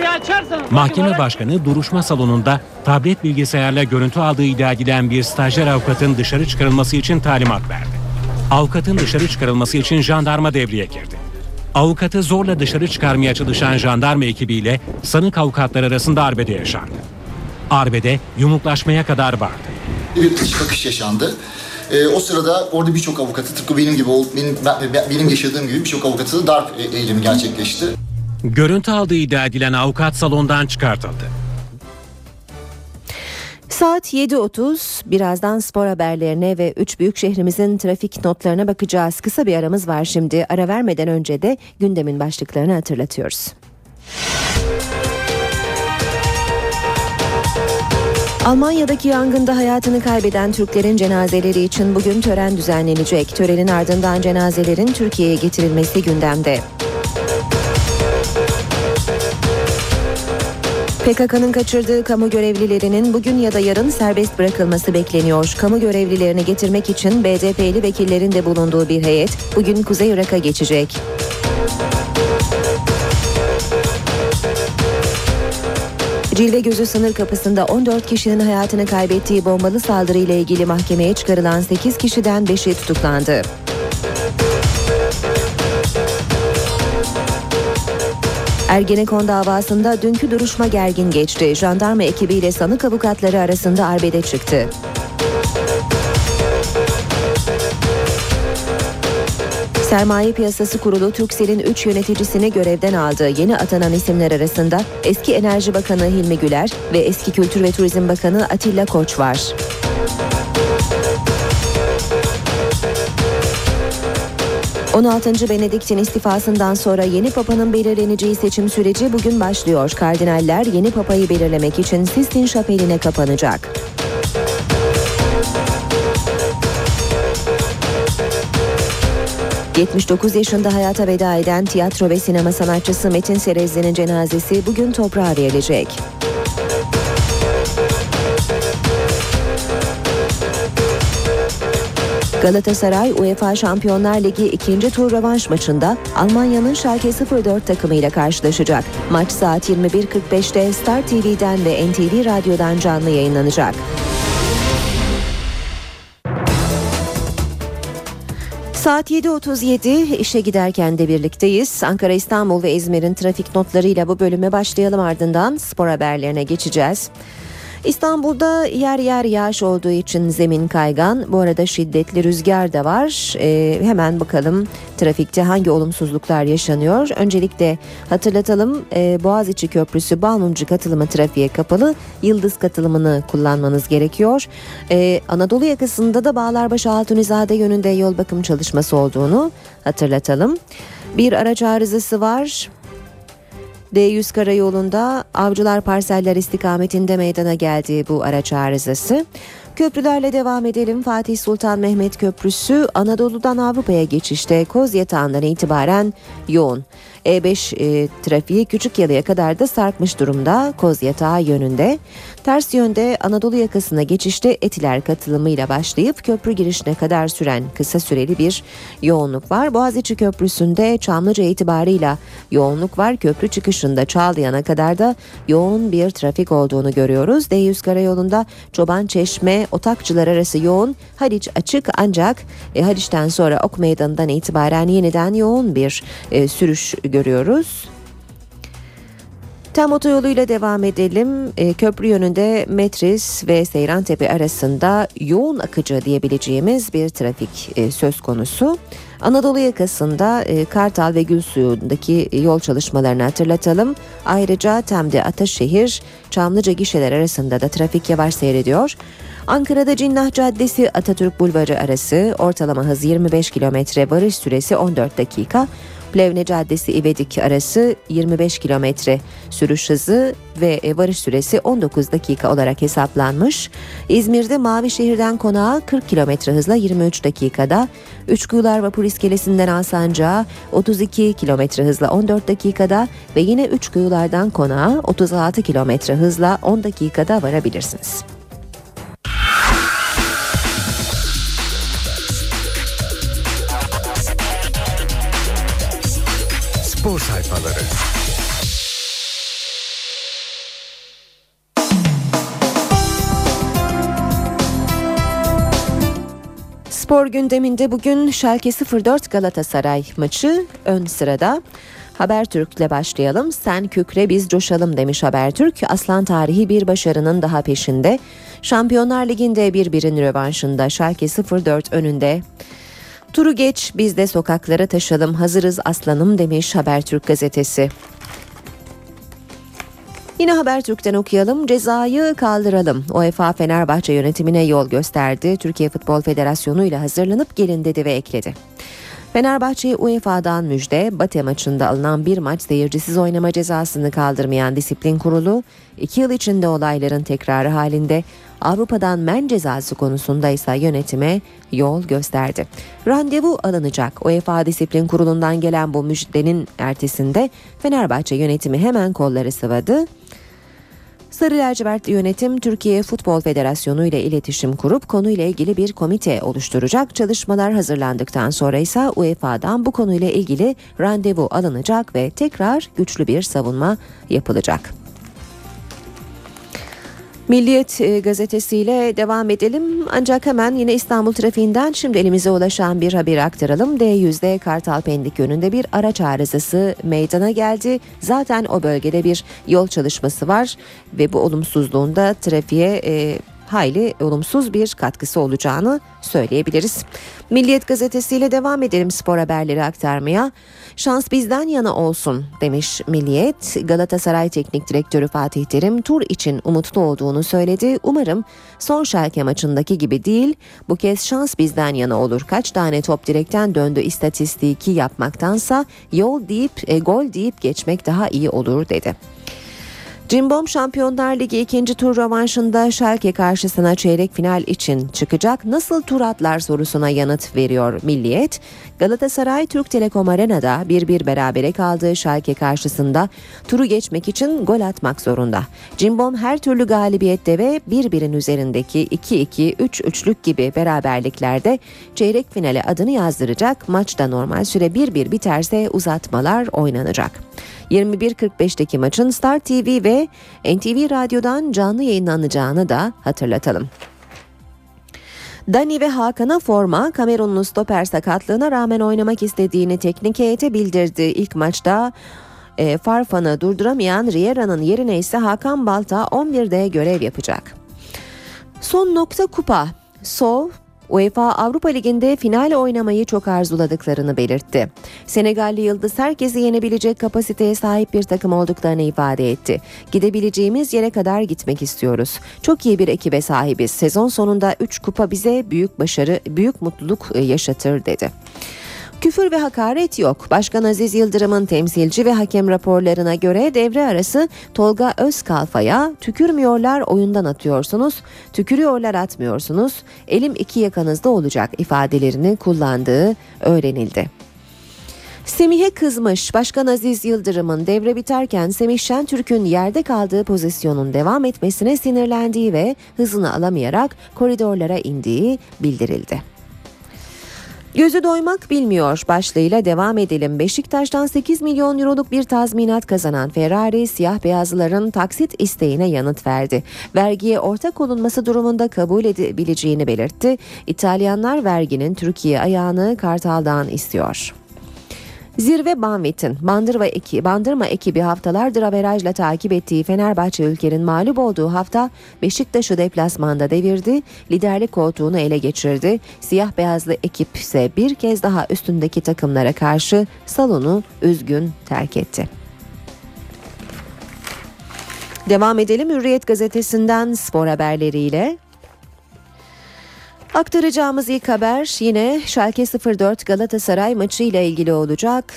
Mahkeme başkanı duruşma salonunda tablet bilgisayarla görüntü aldığı iddia edilen bir stajyer avukatın dışarı çıkarılması için talimat verdi. Avukatın dışarı çıkarılması için jandarma devreye girdi. Avukatı zorla dışarı çıkarmaya çalışan jandarma ekibiyle sanık avukatlar arasında arbede yaşandı. Arbede yumruklaşmaya kadar vardı. Bir dış bakış yaşandı. Ee, o sırada orada birçok avukatı tıpkı benim gibi benim ben- benim yaşadığım gibi birçok avukatı da darp e- eylemi gerçekleşti. Görüntü aldığı iddia edilen avukat salondan çıkartıldı. Saat 7.30 birazdan spor haberlerine ve 3 büyük şehrimizin trafik notlarına bakacağız. Kısa bir aramız var şimdi. Ara vermeden önce de gündemin başlıklarını hatırlatıyoruz. Almanya'daki yangında hayatını kaybeden Türklerin cenazeleri için bugün tören düzenlenecek. Törenin ardından cenazelerin Türkiye'ye getirilmesi gündemde. PKK'nın kaçırdığı kamu görevlilerinin bugün ya da yarın serbest bırakılması bekleniyor. Kamu görevlilerini getirmek için BDP'li vekillerin de bulunduğu bir heyet bugün Kuzey Irak'a geçecek. Cilve Gözü sınır kapısında 14 kişinin hayatını kaybettiği bombalı saldırıyla ilgili mahkemeye çıkarılan 8 kişiden 5'i tutuklandı. Ergenekon davasında dünkü duruşma gergin geçti. Jandarma ekibiyle sanık avukatları arasında arbede çıktı. Sermaye Piyasası Kurulu Türksel'in 3 yöneticisini görevden aldı. Yeni atanan isimler arasında eski Enerji Bakanı Hilmi Güler ve eski Kültür ve Turizm Bakanı Atilla Koç var. ...16. Benedikt'in istifasından sonra yeni papanın belirleneceği seçim süreci bugün başlıyor. Kardinaller yeni papayı belirlemek için Sistine Şapeli'ne kapanacak. ...79 yaşında hayata veda eden tiyatro ve sinema sanatçısı Metin Serezli'nin cenazesi bugün toprağa verilecek. Galatasaray UEFA Şampiyonlar Ligi ikinci tur rövanş maçında Almanya'nın Schalke 04 takımıyla karşılaşacak. Maç saat 21.45'te Star TV'den ve NTV Radyo'dan canlı yayınlanacak. Saat 7.37 işe giderken de birlikteyiz. Ankara, İstanbul ve İzmir'in trafik notlarıyla bu bölüme başlayalım ardından spor haberlerine geçeceğiz. İstanbul'da yer yer yağış olduğu için zemin kaygan. Bu arada şiddetli rüzgar da var. Ee, hemen bakalım trafikte hangi olumsuzluklar yaşanıyor. Öncelikle hatırlatalım e, Boğaziçi Köprüsü Balmumcu katılımı trafiğe kapalı. Yıldız katılımını kullanmanız gerekiyor. Ee, Anadolu yakasında da Bağlarbaşı Altunizade yönünde yol bakım çalışması olduğunu hatırlatalım. Bir araç arızası var. D100 karayolunda Avcılar Parseller istikametinde meydana geldi bu araç arızası. Köprülerle devam edelim. Fatih Sultan Mehmet Köprüsü Anadolu'dan Avrupa'ya geçişte Koz Yatağı'ndan itibaren yoğun. E5 e, trafiği Küçükyalı'ya kadar da sarkmış durumda Koz Yatağı yönünde. Ters yönde Anadolu yakasına geçişte Etiler katılımıyla başlayıp köprü girişine kadar süren kısa süreli bir yoğunluk var. Boğaziçi Köprüsü'nde Çamlıca itibarıyla yoğunluk var. Köprü çıkışında Çağlayan'a kadar da yoğun bir trafik olduğunu görüyoruz. D100 karayolunda Çoban Çeşme Otakçılar arası yoğun. Haliç açık ancak e, Haliç'ten sonra Ok Meydanı'ndan itibaren yeniden yoğun bir e, sürüş görüyoruz. Tem otoyoluyla devam edelim. E, köprü yönünde Metris ve Seyrantepe arasında yoğun akıcı diyebileceğimiz bir trafik e, söz konusu. Anadolu yakasında e, Kartal ve Gülsuyu'ndaki yol çalışmalarını hatırlatalım. Ayrıca Tem'de Ataşehir, Çamlıca gişeler arasında da trafik yavaş seyrediyor. Ankara'da Cinnah Caddesi Atatürk Bulvarı arası ortalama hız 25 kilometre varış süresi 14 dakika. Plevne Caddesi İvedik arası 25 kilometre sürüş hızı ve e, varış süresi 19 dakika olarak hesaplanmış. İzmir'de Mavişehir'den konağa 40 kilometre hızla 23 dakikada, Üçkuyular Vapur İskelesi'nden Alsancak'a 32 kilometre hızla 14 dakikada ve yine Üçkuyulardan konağa 36 kilometre hızla 10 dakikada varabilirsiniz. Spor sayfaları. Spor gündeminde bugün Schalke 04 Galatasaray maçı ön sırada. Habertürk'le başlayalım. Sen kükre biz coşalım demiş Habertürk. Aslan tarihi bir başarının daha peşinde. Şampiyonlar Ligi'nde birbirin rövanşında Schalke 04 önünde. Turu geç biz de sokaklara taşalım hazırız aslanım demiş Habertürk gazetesi. Yine Habertürk'ten okuyalım. Cezayı kaldıralım. UEFA Fenerbahçe yönetimine yol gösterdi. Türkiye Futbol Federasyonu ile hazırlanıp gelin dedi ve ekledi. Fenerbahçe'ye UEFA'dan müjde, Bate maçında alınan bir maç seyircisiz oynama cezasını kaldırmayan disiplin kurulu, iki yıl içinde olayların tekrarı halinde Avrupa'dan men cezası konusunda ise yönetime yol gösterdi. Randevu alınacak. UEFA Disiplin Kurulu'ndan gelen bu müjdenin ertesinde Fenerbahçe yönetimi hemen kolları sıvadı. Sarı lacivertli yönetim Türkiye Futbol Federasyonu ile iletişim kurup konuyla ilgili bir komite oluşturacak. Çalışmalar hazırlandıktan sonra ise UEFA'dan bu konuyla ilgili randevu alınacak ve tekrar güçlü bir savunma yapılacak. Milliyet e, gazetesiyle devam edelim. Ancak hemen yine İstanbul trafiğinden şimdi elimize ulaşan bir haberi aktaralım. D100'de Kartal Pendik yönünde bir araç arızası meydana geldi. Zaten o bölgede bir yol çalışması var ve bu olumsuzluğunda trafiğe e, hayli olumsuz bir katkısı olacağını söyleyebiliriz. Milliyet gazetesiyle devam edelim spor haberleri aktarmaya. Şans bizden yana olsun demiş Milliyet. Galatasaray Teknik Direktörü Fatih Terim tur için umutlu olduğunu söyledi. Umarım son Schalke maçındaki gibi değil bu kez şans bizden yana olur. Kaç tane top direkten döndü istatistiki yapmaktansa yol deyip e, gol deyip geçmek daha iyi olur dedi. Cimbom Şampiyonlar Ligi ikinci tur rövanşında Schalke karşısına çeyrek final için çıkacak. Nasıl tur atlar sorusuna yanıt veriyor Milliyet. Galatasaray Türk Telekom Arena'da 1-1 berabere kaldığı Schalke karşısında turu geçmek için gol atmak zorunda. Cimbom her türlü galibiyette ve 1-1'in üzerindeki 2-2, 3-3'lük gibi beraberliklerde çeyrek finale adını yazdıracak. Maçta normal süre 1-1 biterse uzatmalar oynanacak. 21.45'teki maçın Star TV ve NTV Radyo'dan canlı yayınlanacağını da hatırlatalım. Dani ve Hakan'a forma Kamerunlu stoper sakatlığına rağmen oynamak istediğini teknik heyete bildirdi. İlk maçta e, Farfan'ı durduramayan Riera'nın yerine ise Hakan Balta 11'de görev yapacak. Son nokta kupa. Sov UEFA Avrupa Ligi'nde final oynamayı çok arzuladıklarını belirtti. Senegalli Yıldız herkesi yenebilecek kapasiteye sahip bir takım olduklarını ifade etti. Gidebileceğimiz yere kadar gitmek istiyoruz. Çok iyi bir ekibe sahibiz. Sezon sonunda 3 kupa bize büyük başarı, büyük mutluluk e, yaşatır dedi. Küfür ve hakaret yok. Başkan Aziz Yıldırım'ın temsilci ve hakem raporlarına göre devre arası Tolga Özkalfa'ya tükürmüyorlar oyundan atıyorsunuz, tükürüyorlar atmıyorsunuz, elim iki yakanızda olacak ifadelerini kullandığı öğrenildi. Semih'e kızmış. Başkan Aziz Yıldırım'ın devre biterken Semih Şentürk'ün yerde kaldığı pozisyonun devam etmesine sinirlendiği ve hızını alamayarak koridorlara indiği bildirildi. Gözü doymak bilmiyor başlığıyla devam edelim. Beşiktaş'tan 8 milyon euroluk bir tazminat kazanan Ferrari siyah beyazlıların taksit isteğine yanıt verdi. Vergiye ortak olunması durumunda kabul edebileceğini belirtti. İtalyanlar verginin Türkiye ayağını Kartal'dan istiyor. Zirve Banvit'in Bandırma, eki, Bandırma ekibi haftalardır averajla takip ettiği Fenerbahçe ülkenin mağlup olduğu hafta Beşiktaş'ı deplasmanda devirdi, liderlik koltuğunu ele geçirdi. Siyah beyazlı ekip ise bir kez daha üstündeki takımlara karşı salonu üzgün terk etti. Devam edelim Hürriyet gazetesinden spor haberleriyle. Aktaracağımız ilk haber yine Schalke 04 Galatasaray maçı ile ilgili olacak.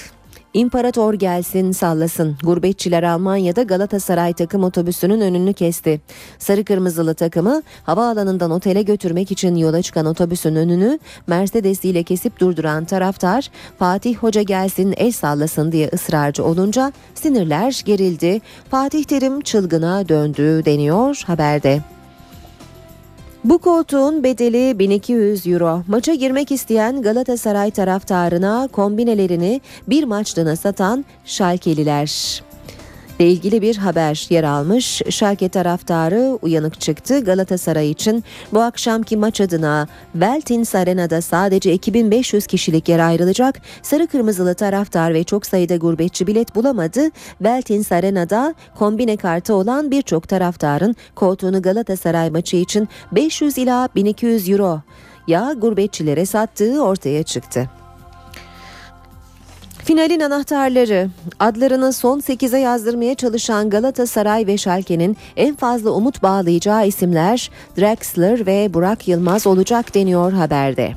İmparator gelsin sallasın. Gurbetçiler Almanya'da Galatasaray takım otobüsünün önünü kesti. Sarı kırmızılı takımı havaalanından otele götürmek için yola çıkan otobüsün önünü Mercedes ile kesip durduran taraftar Fatih Hoca gelsin el sallasın diye ısrarcı olunca sinirler gerildi. Fatih Terim çılgına döndü deniyor haberde. Bu koltuğun bedeli 1200 euro. Maça girmek isteyen Galatasaray taraftarına kombinelerini bir maçlığına satan Şalkeliler ile ilgili bir haber yer almış. Şalke taraftarı uyanık çıktı. Galatasaray için bu akşamki maç adına Veltins Arena'da sadece 2500 kişilik yer ayrılacak. Sarı kırmızılı taraftar ve çok sayıda gurbetçi bilet bulamadı. Veltins Arena'da kombine kartı olan birçok taraftarın koltuğunu Galatasaray maçı için 500 ila 1200 euro ya gurbetçilere sattığı ortaya çıktı. Finalin anahtarları adlarını son 8'e yazdırmaya çalışan Galatasaray ve Schalke'nin en fazla umut bağlayacağı isimler Draxler ve Burak Yılmaz olacak deniyor haberde.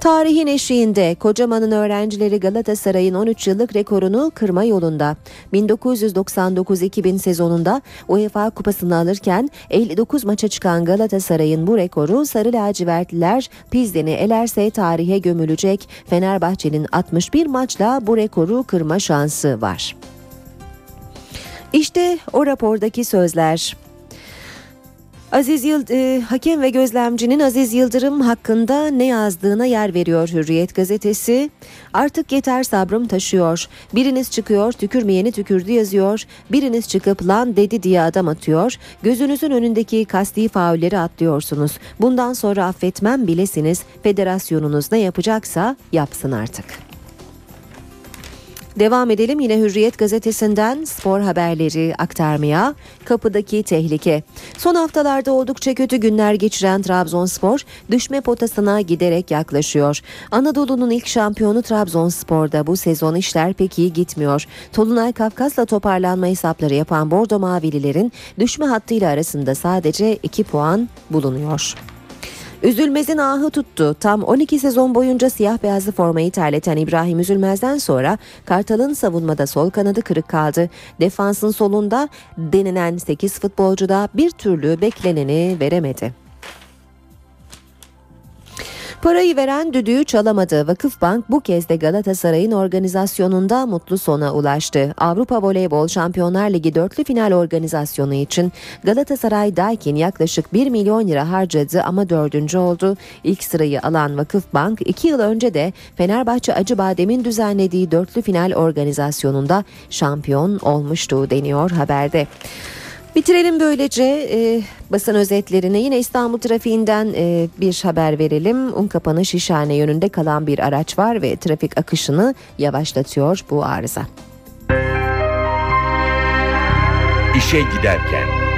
Tarihin eşiğinde Kocaman'ın öğrencileri Galatasaray'ın 13 yıllık rekorunu kırma yolunda. 1999-2000 sezonunda UEFA kupasını alırken 59 maça çıkan Galatasaray'ın bu rekoru Sarı lacivertliler Pizden'i elerse tarihe gömülecek. Fenerbahçe'nin 61 maçla bu rekoru kırma şansı var. İşte o rapordaki sözler. Aziz Yıld e, hakem ve gözlemcinin Aziz Yıldırım hakkında ne yazdığına yer veriyor Hürriyet gazetesi. Artık yeter sabrım taşıyor. Biriniz çıkıyor tükürmeyeni tükürdü yazıyor. Biriniz çıkıp lan dedi diye adam atıyor. Gözünüzün önündeki kasti faulleri atlıyorsunuz. Bundan sonra affetmem bilesiniz. Federasyonunuz ne yapacaksa yapsın artık. Devam edelim yine Hürriyet gazetesinden spor haberleri aktarmaya. Kapıdaki tehlike. Son haftalarda oldukça kötü günler geçiren Trabzonspor düşme potasına giderek yaklaşıyor. Anadolu'nun ilk şampiyonu Trabzonspor'da bu sezon işler pek iyi gitmiyor. Tolunay Kafkas'la toparlanma hesapları yapan Bordo Mavililerin düşme hattıyla arasında sadece 2 puan bulunuyor. Üzülmez'in ahı tuttu. Tam 12 sezon boyunca siyah beyazlı formayı terleten İbrahim Üzülmez'den sonra Kartal'ın savunmada sol kanadı kırık kaldı. Defansın solunda denilen 8 futbolcuda bir türlü bekleneni veremedi. Parayı veren düdüğü çalamadı. Vakıfbank bu kez de Galatasaray'ın organizasyonunda mutlu sona ulaştı. Avrupa Voleybol Şampiyonlar Ligi dörtlü final organizasyonu için Galatasaray Daikin yaklaşık 1 milyon lira harcadı ama dördüncü oldu. İlk sırayı alan Vakıfbank 2 yıl önce de Fenerbahçe Acıbadem'in düzenlediği dörtlü final organizasyonunda şampiyon olmuştu deniyor haberde. Bitirelim böylece e, basın özetlerini. Yine İstanbul trafiğinden e, bir haber verelim. Unkapanı Şişhane yönünde kalan bir araç var ve trafik akışını yavaşlatıyor bu arıza. İşe giderken.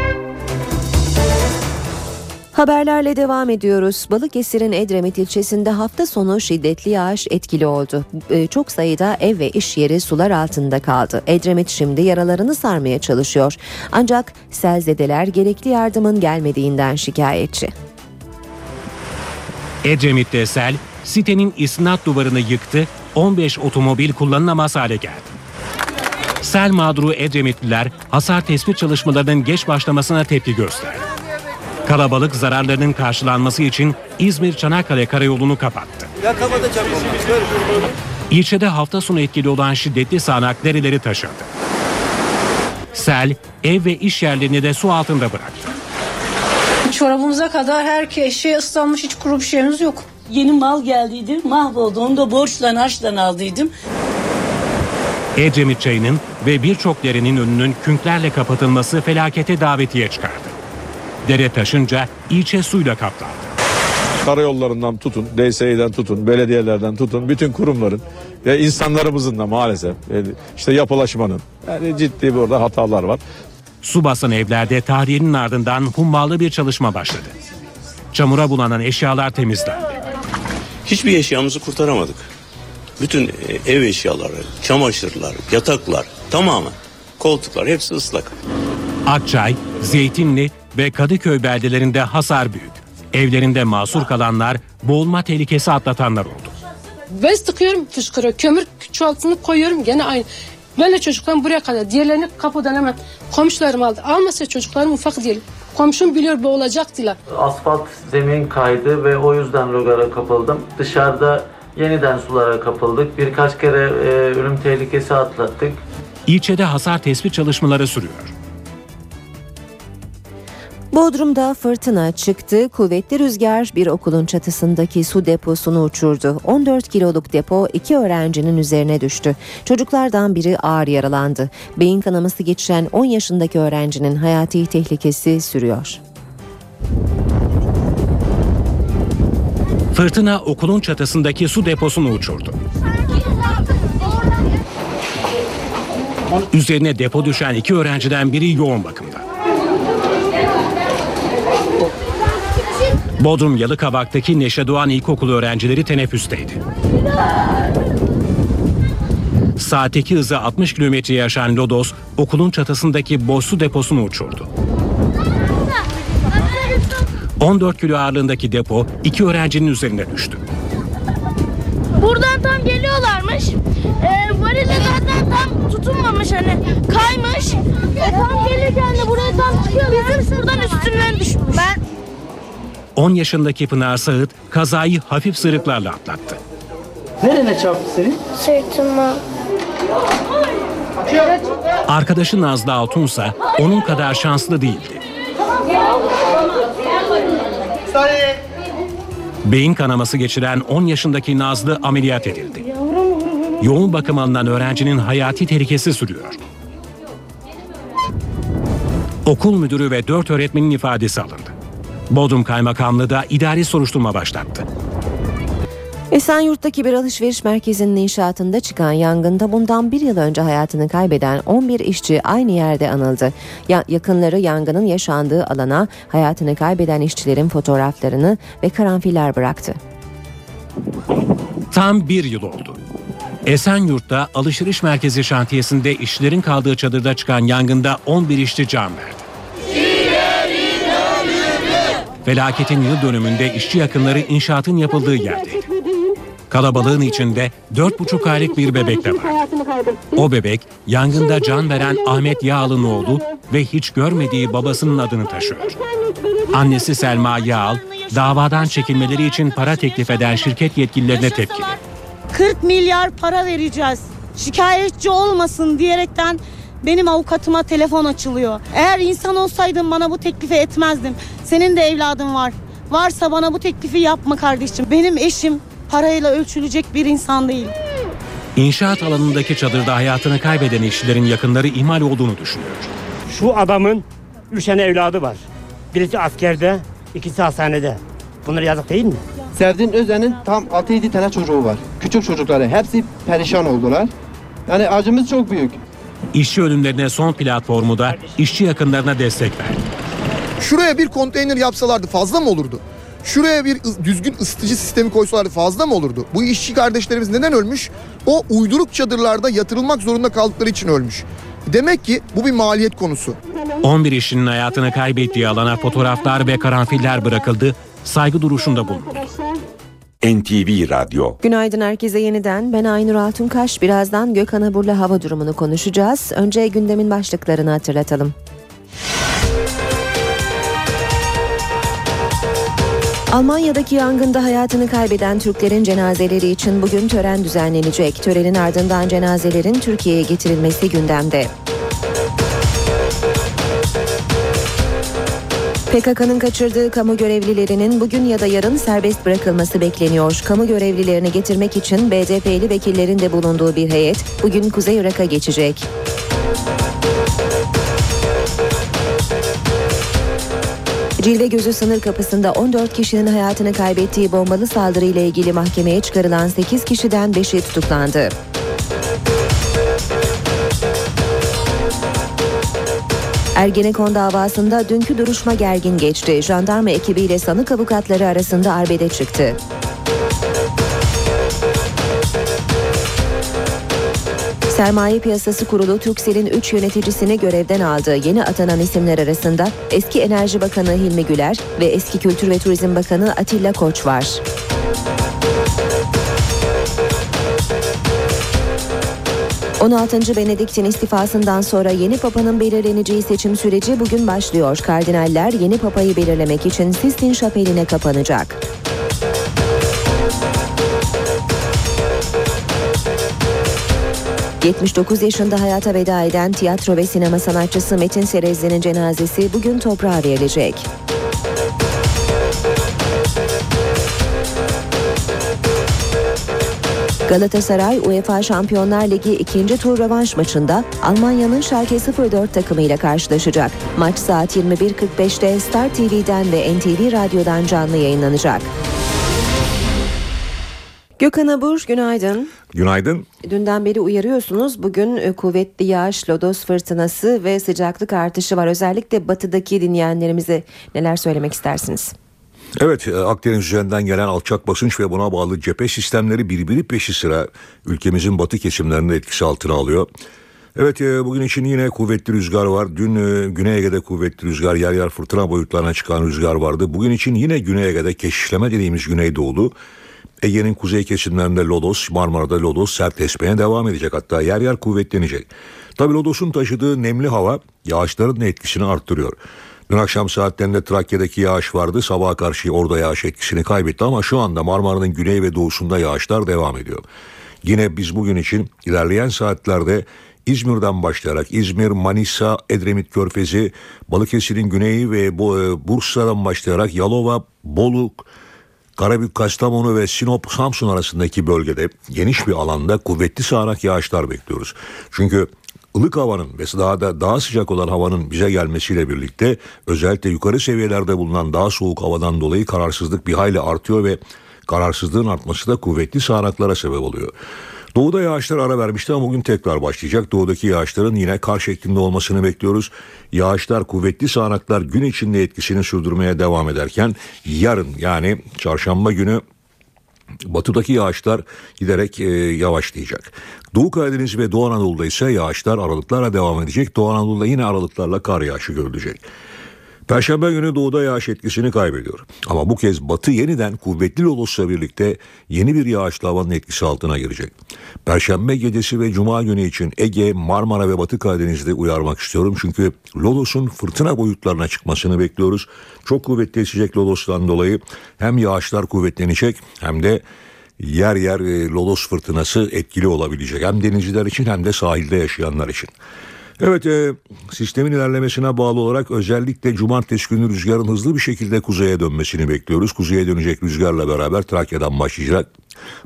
Haberlerle devam ediyoruz. Balıkesir'in Edremit ilçesinde hafta sonu şiddetli yağış etkili oldu. Ee, Çok sayıda ev ve iş yeri sular altında kaldı. Edremit şimdi yaralarını sarmaya çalışıyor. Ancak selzedeler gerekli yardımın gelmediğinden şikayetçi. Edremit'te sel sitenin isnat duvarını yıktı, 15 otomobil kullanılamaz hale geldi. Sel mağduru Edremitliler hasar tespit çalışmalarının geç başlamasına tepki gösterdi. Kalabalık zararlarının karşılanması için İzmir-Çanakkale karayolunu kapattı. İlçede hafta sonu etkili olan şiddetli sağanak dereleri taşırdı. Sel ev ve iş yerlerini de su altında bıraktı. Çorabımıza kadar her şey ıslanmış hiç kuru bir şeyimiz yok. Yeni mal geldiydi mahvoldu onu da borçla harçla aldıydım. Edremit çayının ve birçok derenin önünün künklerle kapatılması felakete davetiye çıkardı. Dere taşınca ilçe suyla kaplandı. Karayollarından tutun, DSİ'den tutun, belediyelerden tutun, bütün kurumların ve insanlarımızın da maalesef e, işte yapılaşmanın yani ciddi burada hatalar var. Su basan evlerde tahliyenin ardından hummalı bir çalışma başladı. Çamura bulanan eşyalar temizlendi. Hiçbir eşyamızı kurtaramadık. Bütün e, ev eşyaları, çamaşırlar, yataklar tamamen koltuklar hepsi ıslak. Akçay, Zeytinli ve Kadıköy beldelerinde hasar büyük. Evlerinde mahsur kalanlar, boğulma tehlikesi atlatanlar oldu. Bez tıkıyorum fışkırıyor. Kömür çuvaltını koyuyorum gene aynı. Böyle çocuklarım buraya kadar. Diğerlerini kapıdan hemen komşularım aldı. Almasa çocuklarım ufak değil. Komşum biliyor boğulacaktılar. Asfalt zemin kaydı ve o yüzden rogara kapıldım. Dışarıda yeniden sulara kapıldık. Birkaç kere e, ölüm tehlikesi atlattık. İlçede hasar tespit çalışmaları sürüyor. Bodrum'da fırtına çıktı. Kuvvetli rüzgar bir okulun çatısındaki su deposunu uçurdu. 14 kiloluk depo iki öğrencinin üzerine düştü. Çocuklardan biri ağır yaralandı. Beyin kanaması geçiren 10 yaşındaki öğrencinin hayati tehlikesi sürüyor. Fırtına okulun çatısındaki su deposunu uçurdu. Üzerine depo düşen iki öğrenciden biri yoğun bakımda. Bodrum Yalıkavak'taki Neşe Doğan İlkokulu öğrencileri teneffüsteydi. Saatteki hızı 60 kilometreye aşan Lodos, okulun çatısındaki boş su deposunu uçurdu. 14 kilo ağırlığındaki depo iki öğrencinin üzerine düştü. Buradan tam geliyorlarmış. Ee, varili zaten tam tutunmamış hani kaymış. E, tam gelirken de buraya tam çıkıyorlar. Bizim buradan üstünden düşmüş. Ben 10 yaşındaki Pınar Sağıt kazayı hafif sırıklarla atlattı. Nerene çarptı senin? Sırtıma. Arkadaşı Nazlı Altunsa onun kadar şanslı değildi. Beyin kanaması geçiren 10 yaşındaki Nazlı ameliyat edildi. Yoğun bakım alınan öğrencinin hayati tehlikesi sürüyor. Okul müdürü ve 4 öğretmenin ifadesi alındı. Bodrum Kaymakamlığı da idari soruşturma başlattı. Esenyurt'taki bir alışveriş merkezinin inşaatında çıkan yangında bundan bir yıl önce hayatını kaybeden 11 işçi aynı yerde anıldı. Ya, yakınları yangının yaşandığı alana hayatını kaybeden işçilerin fotoğraflarını ve karanfiller bıraktı. Tam bir yıl oldu. Esenyurt'ta alışveriş merkezi şantiyesinde işçilerin kaldığı çadırda çıkan yangında 11 işçi can verdi. Felaketin yıl dönümünde işçi yakınları inşaatın yapıldığı yerdeydi. Kalabalığın içinde 4,5 aylık bir bebek de var. O bebek yangında can veren Ahmet Yağal'ın oğlu ve hiç görmediği babasının adını taşıyor. Annesi Selma Yağal, davadan çekilmeleri için para teklif eden şirket yetkililerine tepkili. 40 milyar para vereceğiz. Şikayetçi olmasın diyerekten benim avukatıma telefon açılıyor. Eğer insan olsaydım bana bu teklifi etmezdim. Senin de evladın var. Varsa bana bu teklifi yapma kardeşim. Benim eşim parayla ölçülecek bir insan değil. İnşaat alanındaki çadırda hayatını kaybeden işçilerin yakınları ihmal olduğunu düşünüyor. Şu adamın üç tane evladı var. Birisi askerde, ikisi hastanede. Bunlar yazık değil mi? Serdin Özen'in tam 6-7 tane çocuğu var. Küçük çocukları. Hepsi perişan oldular. Yani acımız çok büyük. İşçi ölümlerine son platformu da işçi yakınlarına destek verdi. Şuraya bir konteyner yapsalardı fazla mı olurdu? Şuraya bir düzgün ısıtıcı sistemi koysalardı fazla mı olurdu? Bu işçi kardeşlerimiz neden ölmüş? O uyduruk çadırlarda yatırılmak zorunda kaldıkları için ölmüş. Demek ki bu bir maliyet konusu. 11 işçinin hayatını kaybettiği alana fotoğraflar ve karanfiller bırakıldı, saygı duruşunda bulundu. NTV Radyo Günaydın herkese yeniden. Ben Aynur Altunkaş. Birazdan Gökhan Abur'la hava durumunu konuşacağız. Önce gündemin başlıklarını hatırlatalım. Almanya'daki yangında hayatını kaybeden Türklerin cenazeleri için bugün tören düzenlenecek. Törenin ardından cenazelerin Türkiye'ye getirilmesi gündemde. PKK'nın kaçırdığı kamu görevlilerinin bugün ya da yarın serbest bırakılması bekleniyor. Kamu görevlilerini getirmek için BDP'li vekillerin de bulunduğu bir heyet bugün Kuzey Irak'a geçecek. Cilve Gözü sınır kapısında 14 kişinin hayatını kaybettiği bombalı saldırıyla ilgili mahkemeye çıkarılan 8 kişiden 5'i tutuklandı. Ergenekon davasında dünkü duruşma gergin geçti. Jandarma ekibiyle sanık avukatları arasında arbede çıktı. Sermaye Piyasası Kurulu Türksel'in 3 yöneticisini görevden aldığı yeni atanan isimler arasında eski Enerji Bakanı Hilmi Güler ve eski Kültür ve Turizm Bakanı Atilla Koç var. Müzik 16. Benedikt'in istifasından sonra yeni papanın belirleneceği seçim süreci bugün başlıyor. Kardinaller yeni papayı belirlemek için Sistine Şapeli'ne kapanacak. 79 yaşında hayata veda eden tiyatro ve sinema sanatçısı Metin Serezli'nin cenazesi bugün toprağa verilecek. Galatasaray UEFA Şampiyonlar Ligi ikinci tur rövanş maçında Almanya'nın Schalke 04 takımıyla karşılaşacak. Maç saat 21.45'te Star TV'den ve NTV Radyo'dan canlı yayınlanacak. Gökhan Abur günaydın. Günaydın. Dünden beri uyarıyorsunuz. Bugün e, kuvvetli yağış, lodos fırtınası ve sıcaklık artışı var. Özellikle batıdaki dinleyenlerimize neler söylemek istersiniz? Evet e, Akdeniz üzerinden gelen alçak basınç ve buna bağlı cephe sistemleri birbiri peşi sıra ülkemizin batı kesimlerinde etkisi altına alıyor. Evet e, bugün için yine kuvvetli rüzgar var. Dün Güney Ege'de kuvvetli rüzgar yer yer fırtına boyutlarına çıkan rüzgar vardı. Bugün için yine Güney Ege'de keşişleme dediğimiz Güneydoğulu Ege'nin kuzey kesimlerinde lodos, Marmara'da lodos sert esmeye devam edecek hatta yer yer kuvvetlenecek. Tabi lodosun taşıdığı nemli hava yağışların etkisini arttırıyor. Dün akşam saatlerinde Trakya'daki yağış vardı. Sabaha karşı orada yağış etkisini kaybetti ama şu anda Marmara'nın güney ve doğusunda yağışlar devam ediyor. Yine biz bugün için ilerleyen saatlerde İzmir'den başlayarak İzmir, Manisa, Edremit Körfezi, Balıkesir'in güneyi ve e, Bursa'dan başlayarak Yalova, Bolu, Karabük, Kastamonu ve Sinop, Samsun arasındaki bölgede geniş bir alanda kuvvetli sağanak yağışlar bekliyoruz. Çünkü ılık havanın ve daha da daha sıcak olan havanın bize gelmesiyle birlikte özellikle yukarı seviyelerde bulunan daha soğuk havadan dolayı kararsızlık bir hayli artıyor ve kararsızlığın artması da kuvvetli sağanaklara sebep oluyor. Doğuda yağışlar ara vermişti ama bugün tekrar başlayacak. Doğudaki yağışların yine kar şeklinde olmasını bekliyoruz. Yağışlar kuvvetli sağanaklar gün içinde etkisini sürdürmeye devam ederken yarın yani çarşamba günü Batıdaki yağışlar giderek e, yavaşlayacak. Doğu Karadeniz ve Doğu Anadolu'da ise yağışlar aralıklarla devam edecek. Doğu Anadolu'da yine aralıklarla kar yağışı görülecek. Perşembe günü doğuda yağış etkisini kaybediyor. Ama bu kez batı yeniden kuvvetli lodosla birlikte yeni bir yağışlı havanın etkisi altına girecek. Perşembe gecesi ve cuma günü için Ege, Marmara ve Batı Karadeniz'de uyarmak istiyorum. Çünkü lodosun fırtına boyutlarına çıkmasını bekliyoruz. Çok kuvvetli esecek lodostan dolayı hem yağışlar kuvvetlenecek hem de yer yer e, lodos fırtınası etkili olabilecek. Hem denizciler için hem de sahilde yaşayanlar için. Evet e, sistemin ilerlemesine bağlı olarak özellikle cumartesi günü rüzgarın hızlı bir şekilde kuzeye dönmesini bekliyoruz. Kuzeye dönecek rüzgarla beraber Trakya'dan başlayacak.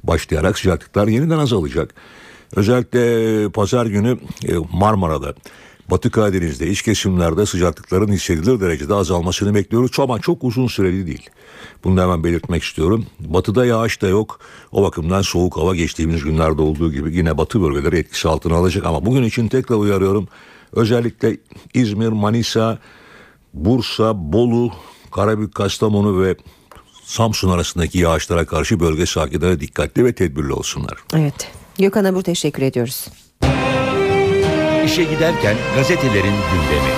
Başlayarak sıcaklıklar yeniden azalacak. Özellikle pazar günü e, Marmara'da Batı Karadeniz'de iç kesimlerde sıcaklıkların hissedilir derecede azalmasını bekliyoruz. Ama çok uzun süreli değil. Bunu hemen belirtmek istiyorum. Batıda yağış da yok. O bakımdan soğuk hava geçtiğimiz günlerde olduğu gibi yine batı bölgeleri etkisi altına alacak. Ama bugün için tekrar uyarıyorum. Özellikle İzmir, Manisa, Bursa, Bolu, Karabük, Kastamonu ve Samsun arasındaki yağışlara karşı bölge sakinleri dikkatli ve tedbirli olsunlar. Evet. Gökhan Abur teşekkür ediyoruz. İşe giderken gazetelerin gündemi.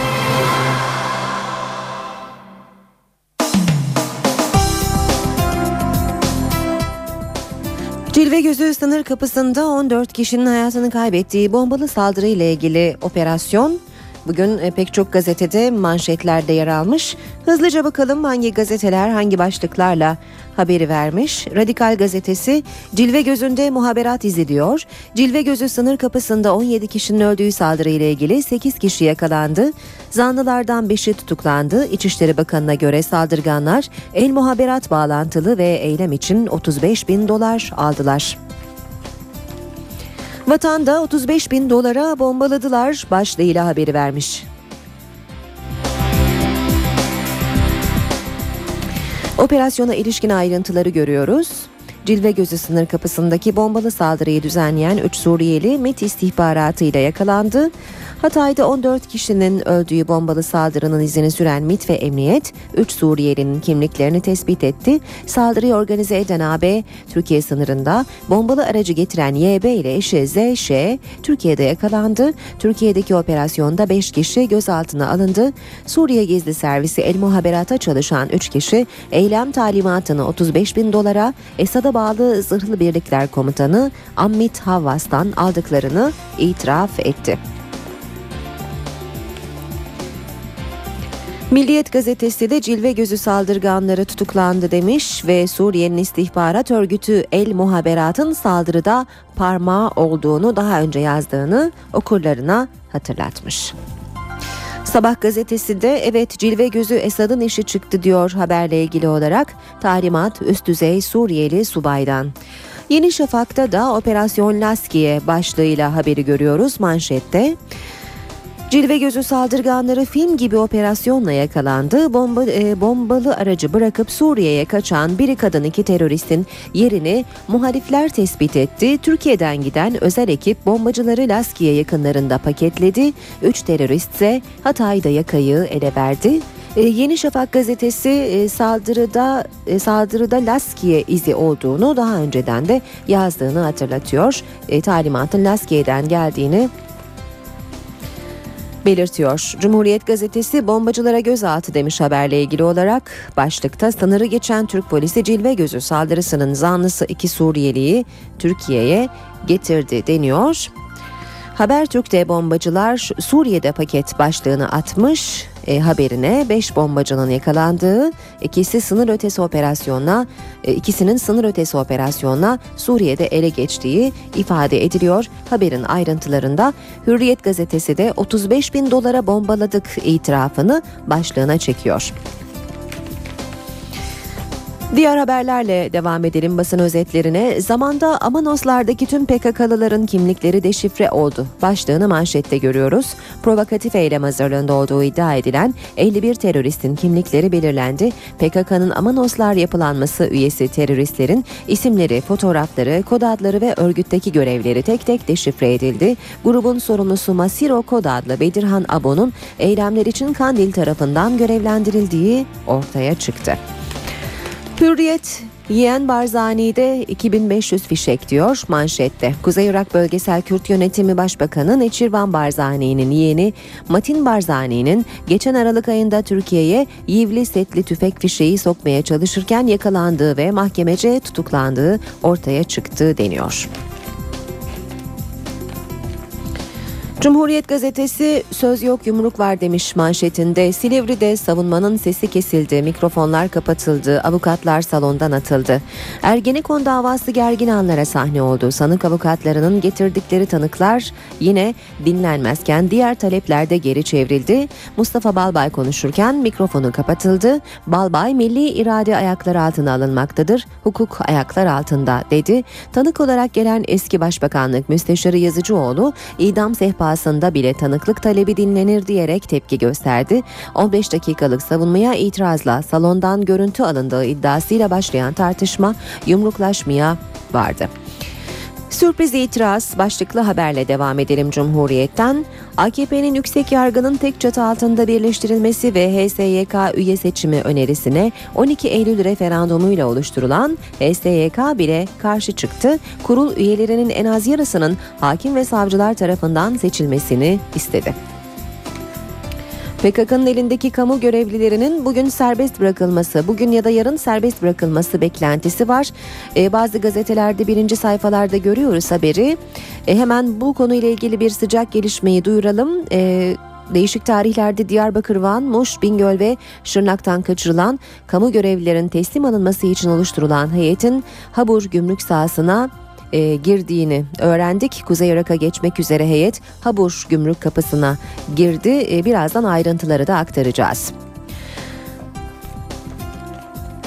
Cilve Gözü sınır kapısında 14 kişinin hayatını kaybettiği bombalı saldırı ile ilgili operasyon bugün e, pek çok gazetede manşetlerde yer almış. Hızlıca bakalım hangi gazeteler hangi başlıklarla haberi vermiş. Radikal gazetesi Cilve Gözü'nde muhaberat izliyor. Cilve Gözü sınır kapısında 17 kişinin öldüğü saldırı ile ilgili 8 kişi yakalandı. Zanlılardan 5'i tutuklandı. İçişleri Bakanı'na göre saldırganlar el muhaberat bağlantılı ve eylem için 35 bin dolar aldılar. Vatanda 35 bin dolara bombaladılar başlığıyla haberi vermiş. Operasyona ilişkin ayrıntıları görüyoruz. Cilve Gözü sınır kapısındaki bombalı saldırıyı düzenleyen 3 Suriyeli MİT istihbaratıyla yakalandı. Hatay'da 14 kişinin öldüğü bombalı saldırının izini süren MİT ve Emniyet 3 Suriyelinin kimliklerini tespit etti. Saldırıyı organize eden AB Türkiye sınırında bombalı aracı getiren YB ile eşi ZŞ Türkiye'de yakalandı. Türkiye'deki operasyonda 5 kişi gözaltına alındı. Suriye Gizli Servisi El Muhaberat'a çalışan 3 kişi eylem talimatını 35 bin dolara Esad'a bağlı Zırhlı Birlikler Komutanı Ammit Havvas'tan aldıklarını itiraf etti. Milliyet gazetesi de cilve gözü saldırganları tutuklandı demiş ve Suriye'nin istihbarat örgütü El Muhaberat'ın saldırıda parmağı olduğunu daha önce yazdığını okurlarına hatırlatmış. Sabah gazetesi de evet cilve gözü Esad'ın işi çıktı diyor haberle ilgili olarak talimat üst düzey Suriyeli subaydan. Yeni Şafak'ta da Operasyon Laskiye başlığıyla haberi görüyoruz manşette. Cilve gözü saldırganları film gibi operasyonla yakalandı. Bomba, e, bombalı aracı bırakıp Suriye'ye kaçan biri kadın iki teröristin yerini muhalifler tespit etti. Türkiye'den giden özel ekip bombacıları Laskiye yakınlarında paketledi. Üç terörist ise Hatay'da yakayı ele verdi. E, Yeni Şafak gazetesi e, saldırıda e, saldırıda Laskiye izi olduğunu daha önceden de yazdığını hatırlatıyor. E, talimatın Laskiye'den geldiğini belirtiyor. Cumhuriyet gazetesi bombacılara gözaltı demiş haberle ilgili olarak. Başlıkta sınırı geçen Türk polisi cilve gözü saldırısının zanlısı iki Suriyeliyi Türkiye'ye getirdi deniyor. Habertürk'te bombacılar Suriye'de paket başlığını atmış e, haberine 5 bombacının yakalandığı, ikisi sınır ötesi operasyonla, e, ikisinin sınır ötesi operasyonla Suriye'de ele geçtiği ifade ediliyor. Haberin ayrıntılarında Hürriyet gazetesi de 35 bin dolara bombaladık itirafını başlığına çekiyor. Diğer haberlerle devam edelim basın özetlerine. Zamanda Amanoslardaki tüm PKK'lıların kimlikleri deşifre oldu. Başlığını manşette görüyoruz. Provokatif eylem hazırlığında olduğu iddia edilen 51 teröristin kimlikleri belirlendi. PKK'nın Amanoslar yapılanması üyesi teröristlerin isimleri, fotoğrafları, kod adları ve örgütteki görevleri tek tek deşifre edildi. Grubun sorumlusu Masiro Kod adlı Bedirhan Abo'nun eylemler için Kandil tarafından görevlendirildiği ortaya çıktı. Hürriyet Yiyen Barzani'de 2500 fişek diyor manşette. Kuzey Irak Bölgesel Kürt Yönetimi Başbakanı Neçirvan Barzani'nin yeğeni Matin Barzani'nin geçen Aralık ayında Türkiye'ye yivli setli tüfek fişeği sokmaya çalışırken yakalandığı ve mahkemece tutuklandığı ortaya çıktı deniyor. Cumhuriyet gazetesi söz yok yumruk var demiş manşetinde. Silivri'de savunmanın sesi kesildi, mikrofonlar kapatıldı, avukatlar salondan atıldı. Ergenekon davası gergin anlara sahne oldu. Sanık avukatlarının getirdikleri tanıklar yine dinlenmezken diğer talepler de geri çevrildi. Mustafa Balbay konuşurken mikrofonu kapatıldı. Balbay milli irade ayaklar altına alınmaktadır, hukuk ayaklar altında dedi. Tanık olarak gelen eski başbakanlık müsteşarı Yazıcıoğlu idam sehpası davasında bile tanıklık talebi dinlenir diyerek tepki gösterdi. 15 dakikalık savunmaya itirazla salondan görüntü alındığı iddiasıyla başlayan tartışma yumruklaşmaya vardı. Sürpriz itiraz başlıklı haberle devam edelim Cumhuriyet'ten. AKP'nin yüksek yargının tek çatı altında birleştirilmesi ve HSYK üye seçimi önerisine 12 Eylül referandumuyla oluşturulan HSYK bile karşı çıktı. Kurul üyelerinin en az yarısının hakim ve savcılar tarafından seçilmesini istedi. PKK'nın elindeki kamu görevlilerinin bugün serbest bırakılması, bugün ya da yarın serbest bırakılması beklentisi var. Ee, bazı gazetelerde birinci sayfalarda görüyoruz haberi. Ee, hemen bu konuyla ilgili bir sıcak gelişmeyi duyuralım. Ee, Değişik tarihlerde Diyarbakır, Van, Muş, Bingöl ve Şırnak'tan kaçırılan kamu görevlilerin teslim alınması için oluşturulan heyetin Habur gümrük sahasına e, girdiğini öğrendik. Kuzey Irak'a geçmek üzere heyet Habur gümrük kapısına girdi. E, birazdan ayrıntıları da aktaracağız.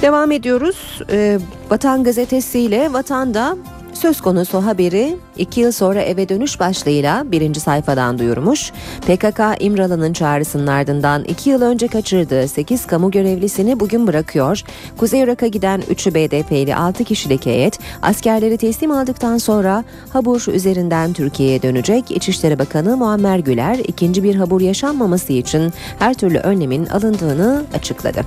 Devam ediyoruz. E, Vatan gazetesiyle Vatan'da Söz konusu haberi iki yıl sonra eve dönüş başlığıyla birinci sayfadan duyurmuş. PKK İmralı'nın çağrısının ardından iki yıl önce kaçırdığı 8 kamu görevlisini bugün bırakıyor. Kuzey Irak'a giden 3'ü BDP'li 6 kişilik heyet askerleri teslim aldıktan sonra Habur üzerinden Türkiye'ye dönecek. İçişleri Bakanı Muammer Güler ikinci bir Habur yaşanmaması için her türlü önlemin alındığını açıkladı.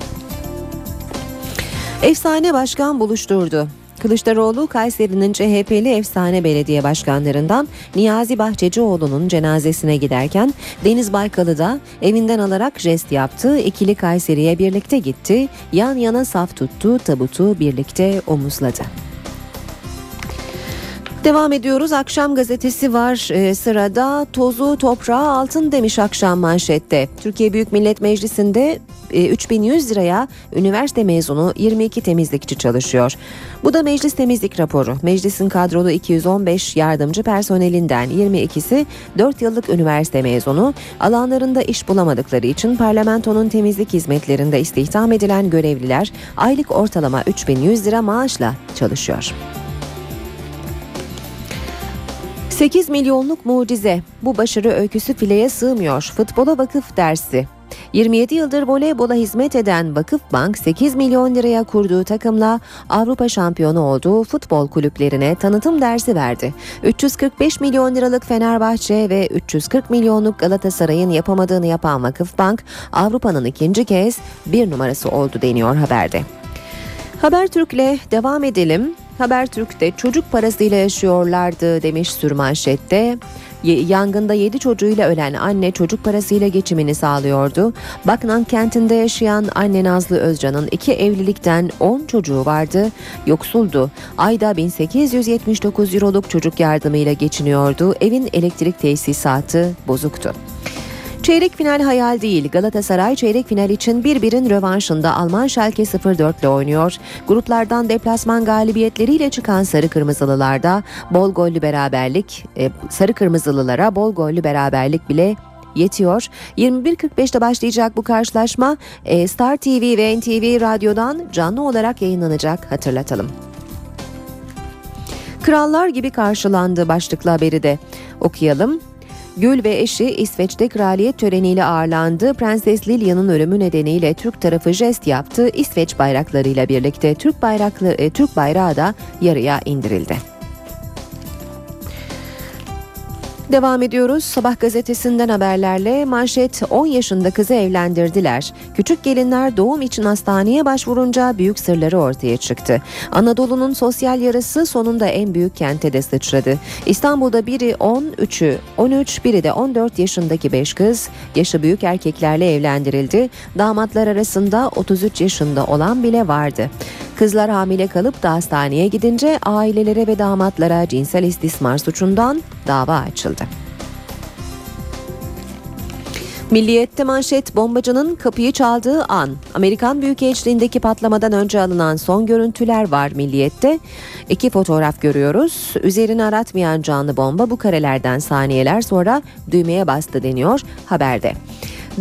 Efsane başkan buluşturdu. Kılıçdaroğlu Kayseri'nin CHP'li efsane belediye başkanlarından Niyazi Bahçecioğlu'nun cenazesine giderken Deniz Baykal'ı da evinden alarak jest yaptı. İkili Kayseri'ye birlikte gitti. Yan yana saf tuttu, tabutu birlikte omuzladı. Devam ediyoruz. Akşam gazetesi var ee, sırada. Tozu toprağı altın demiş akşam manşette. Türkiye Büyük Millet Meclisi'nde e, 3100 liraya üniversite mezunu 22 temizlikçi çalışıyor. Bu da meclis temizlik raporu. Meclisin kadrolu 215 yardımcı personelinden 22'si 4 yıllık üniversite mezunu. Alanlarında iş bulamadıkları için parlamentonun temizlik hizmetlerinde istihdam edilen görevliler aylık ortalama 3100 lira maaşla çalışıyor. 8 milyonluk mucize. Bu başarı öyküsü fileye sığmıyor. Futbola vakıf dersi. 27 yıldır voleybola hizmet eden Vakıfbank 8 milyon liraya kurduğu takımla Avrupa şampiyonu olduğu futbol kulüplerine tanıtım dersi verdi. 345 milyon liralık Fenerbahçe ve 340 milyonluk Galatasaray'ın yapamadığını yapan Vakıfbank Avrupa'nın ikinci kez bir numarası oldu deniyor haberde. Habertürk'le devam edelim. Habertürk'te çocuk parasıyla yaşıyorlardı demiş sürmanşette. Yangında 7 çocuğuyla ölen anne çocuk parasıyla geçimini sağlıyordu. Baknan kentinde yaşayan anne Nazlı Özcan'ın iki evlilikten 10 çocuğu vardı. Yoksuldu. Ayda 1879 euroluk çocuk yardımıyla geçiniyordu. Evin elektrik tesisatı bozuktu. Çeyrek final hayal değil. Galatasaray çeyrek final için bir birin rövanşında Alman Schalke 04 ile oynuyor. Gruplardan deplasman galibiyetleriyle çıkan Sarı Kırmızılılarda bol gollü beraberlik, e, Sarı Kırmızılılara bol gollü beraberlik bile yetiyor. 21.45'te başlayacak bu karşılaşma e, Star TV ve NTV Radyo'dan canlı olarak yayınlanacak hatırlatalım. Krallar gibi karşılandı başlıklı haberi de okuyalım. Gül ve eşi İsveç'te kraliyet töreniyle ağırlandı. Prenses Lilia'nın ölümü nedeniyle Türk tarafı jest yaptı. İsveç bayraklarıyla birlikte Türk bayraklı Türk bayrağı da yarıya indirildi. Devam ediyoruz. Sabah gazetesinden haberlerle manşet 10 yaşında kızı evlendirdiler. Küçük gelinler doğum için hastaneye başvurunca büyük sırları ortaya çıktı. Anadolu'nun sosyal yarası sonunda en büyük kente de sıçradı. İstanbul'da biri 10, 3'ü 13, biri de 14 yaşındaki 5 kız yaşı büyük erkeklerle evlendirildi. Damatlar arasında 33 yaşında olan bile vardı. Kızlar hamile kalıp da hastaneye gidince ailelere ve damatlara cinsel istismar suçundan dava açıldı. Milliyette manşet bombacının kapıyı çaldığı an. Amerikan Büyükelçiliğindeki patlamadan önce alınan son görüntüler var Milliyette. İki fotoğraf görüyoruz. Üzerini aratmayan canlı bomba bu karelerden saniyeler sonra düğmeye bastı deniyor haberde.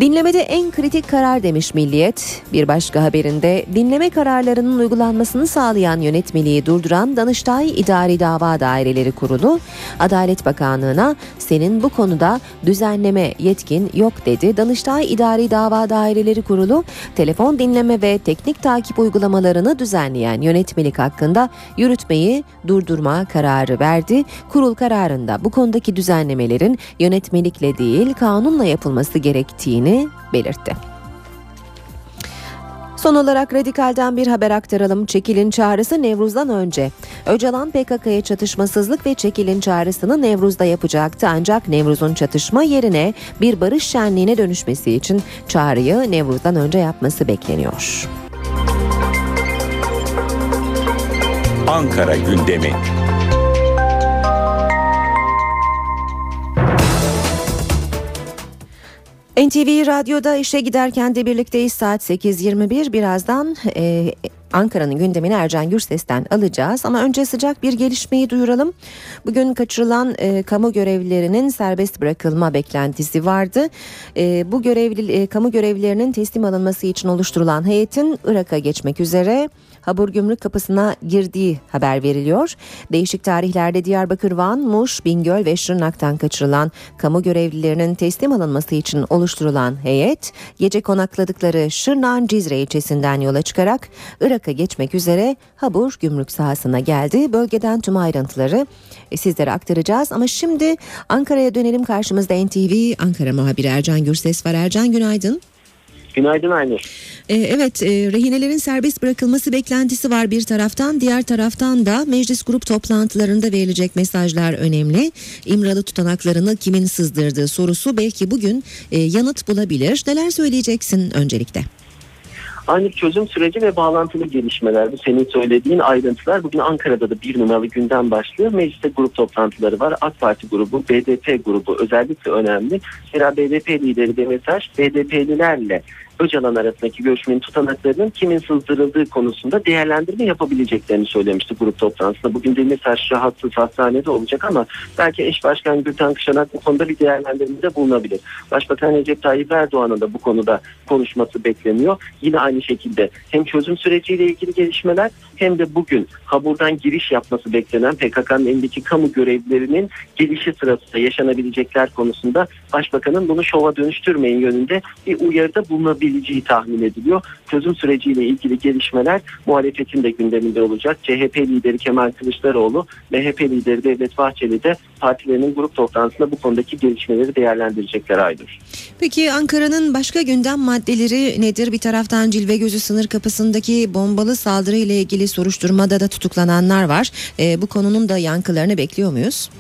Dinlemede en kritik karar demiş Milliyet. Bir başka haberinde dinleme kararlarının uygulanmasını sağlayan yönetmeliği durduran Danıştay İdari Dava Daireleri Kurulu, Adalet Bakanlığı'na senin bu konuda düzenleme yetkin yok dedi. Danıştay İdari Dava Daireleri Kurulu, telefon dinleme ve teknik takip uygulamalarını düzenleyen yönetmelik hakkında yürütmeyi durdurma kararı verdi. Kurul kararında bu konudaki düzenlemelerin yönetmelikle değil kanunla yapılması gerektiğini belirtti. Son olarak Radikal'den bir haber aktaralım. Çekilin çağrısı Nevruz'dan önce. Öcalan PKK'ya çatışmasızlık ve çekilin çağrısını Nevruz'da yapacaktı. Ancak Nevruz'un çatışma yerine bir barış şenliğine dönüşmesi için çağrıyı Nevruz'dan önce yapması bekleniyor. Ankara gündemi. NTV Radyo'da işe giderken de birlikteyiz saat 8.21 birazdan e, Ankara'nın gündemini Ercan Gürses'ten alacağız ama önce sıcak bir gelişmeyi duyuralım. Bugün kaçırılan e, kamu görevlilerinin serbest bırakılma beklentisi vardı. E, bu görevli e, kamu görevlilerinin teslim alınması için oluşturulan heyetin Irak'a geçmek üzere Habur Gümrük kapısına girdiği haber veriliyor. Değişik tarihlerde Diyarbakır, Van, Muş, Bingöl ve Şırnak'tan kaçırılan kamu görevlilerinin teslim alınması için oluşturulan heyet gece konakladıkları Şırnak'ın Cizre ilçesinden yola çıkarak Irak'a geçmek üzere Habur Gümrük sahasına geldi. Bölgeden tüm ayrıntıları e, sizlere aktaracağız ama şimdi Ankara'ya dönelim karşımızda NTV Ankara muhabiri Ercan Gürses var. Ercan günaydın. Günaydın Aynur. Ee, evet, e, rehinelerin serbest bırakılması beklentisi var bir taraftan. Diğer taraftan da meclis grup toplantılarında verilecek mesajlar önemli. İmralı tutanaklarını kimin sızdırdığı sorusu belki bugün e, yanıt bulabilir. Neler söyleyeceksin öncelikle? Aynı çözüm süreci ve bağlantılı gelişmeler. Bu senin söylediğin ayrıntılar. Bugün Ankara'da da bir numaralı gündem başlıyor. Mecliste grup toplantıları var. AK Parti grubu, BDP grubu özellikle önemli. Zira BDP lideri Demirtaş, BDP'lilerle Öcalan arasındaki görüşmenin tutanaklarının kimin sızdırıldığı konusunda değerlendirme yapabileceklerini söylemişti grup toplantısında. Bugün Demirtaş rahatsız hastanede olacak ama belki eş başkan Gülten Kışanak bu konuda bir değerlendirmede bulunabilir. Başbakan Recep Tayyip Erdoğan'ın da bu konuda konuşması bekleniyor. Yine aynı şekilde hem çözüm süreciyle ilgili gelişmeler hem de bugün Habur'dan giriş yapması beklenen PKK'nın elindeki kamu görevlilerinin gelişi sırasında yaşanabilecekler konusunda Başbakanın bunu şova dönüştürmeyin yönünde bir uyarıda bulunabileceği tahmin ediliyor. Çözüm süreciyle ilgili gelişmeler muhalefetin de gündeminde olacak. CHP lideri Kemal Kılıçdaroğlu, MHP lideri Devlet Bahçeli de partilerinin grup toplantısında bu konudaki gelişmeleri değerlendirecekler Aydır. Peki Ankara'nın başka gündem maddeleri nedir? Bir taraftan Cilve Gözü sınır kapısındaki bombalı saldırı ile ilgili soruşturmada da tutuklananlar var. E, bu konunun da yankılarını bekliyor muyuz?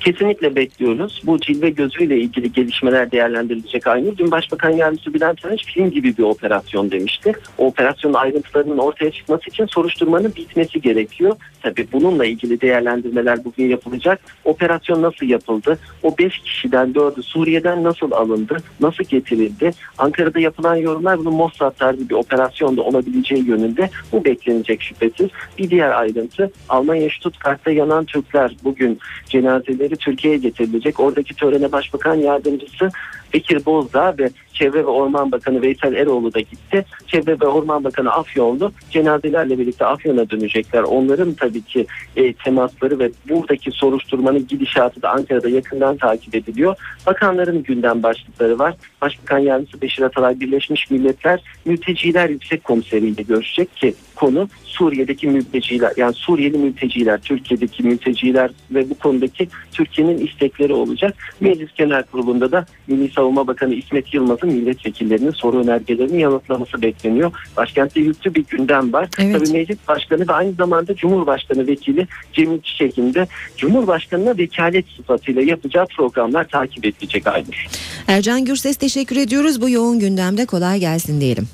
Kesinlikle bekliyoruz. Bu cilve gözüyle ilgili gelişmeler değerlendirilecek aynı. Dün Başbakan Yardımcısı Bülent Arınç film gibi bir operasyon demişti. O operasyonun ayrıntılarının ortaya çıkması için soruşturmanın bitmesi gerekiyor. Tabii bununla ilgili değerlendirmeler bugün yapılacak. Operasyon nasıl yapıldı? O 5 kişiden 4'ü Suriye'den nasıl alındı? Nasıl getirildi? Ankara'da yapılan yorumlar bunun Mossad tarzı bir operasyonda olabileceği yönünde. Bu beklenecek şüphesiz. Bir diğer ayrıntı Almanya Stuttgart'ta yanan Türkler bugün cenazeleri Türkiye'ye getirilecek. Oradaki törene Başbakan Yardımcısı Bekir Bozdağ ve Çevre ve Orman Bakanı Veysel Eroğlu da gitti. Çevre ve Orman Bakanı Afyonlu cenazelerle birlikte Afyon'a dönecekler. Onların tabii ki e, temasları ve buradaki soruşturmanın gidişatı da Ankara'da yakından takip ediliyor. Bakanların gündem başlıkları var. Başbakan Yardımcısı Beşir Atalay Birleşmiş Milletler Mülteciler Yüksek Komiseri ile görüşecek ki konu Suriye'deki mülteciler yani Suriyeli mülteciler, Türkiye'deki mülteciler ve bu konudaki Türkiye'nin istekleri olacak. Meclis Genel Kurulu'nda da Milli Savunma Bakanı İsmet Yılmaz'ın milletvekillerinin soru önergelerini yanıtlaması bekleniyor. Başkentte yüklü bir gündem var. Evet. Tabii Meclis Başkanı ve aynı zamanda Cumhurbaşkanı Vekili Cemil Çiçek'in de Cumhurbaşkanı'na vekalet sıfatıyla yapacağı programlar takip edilecek Aynur. Ercan Gürses teşekkür ediyoruz. Bu yoğun gündemde kolay gelsin diyelim.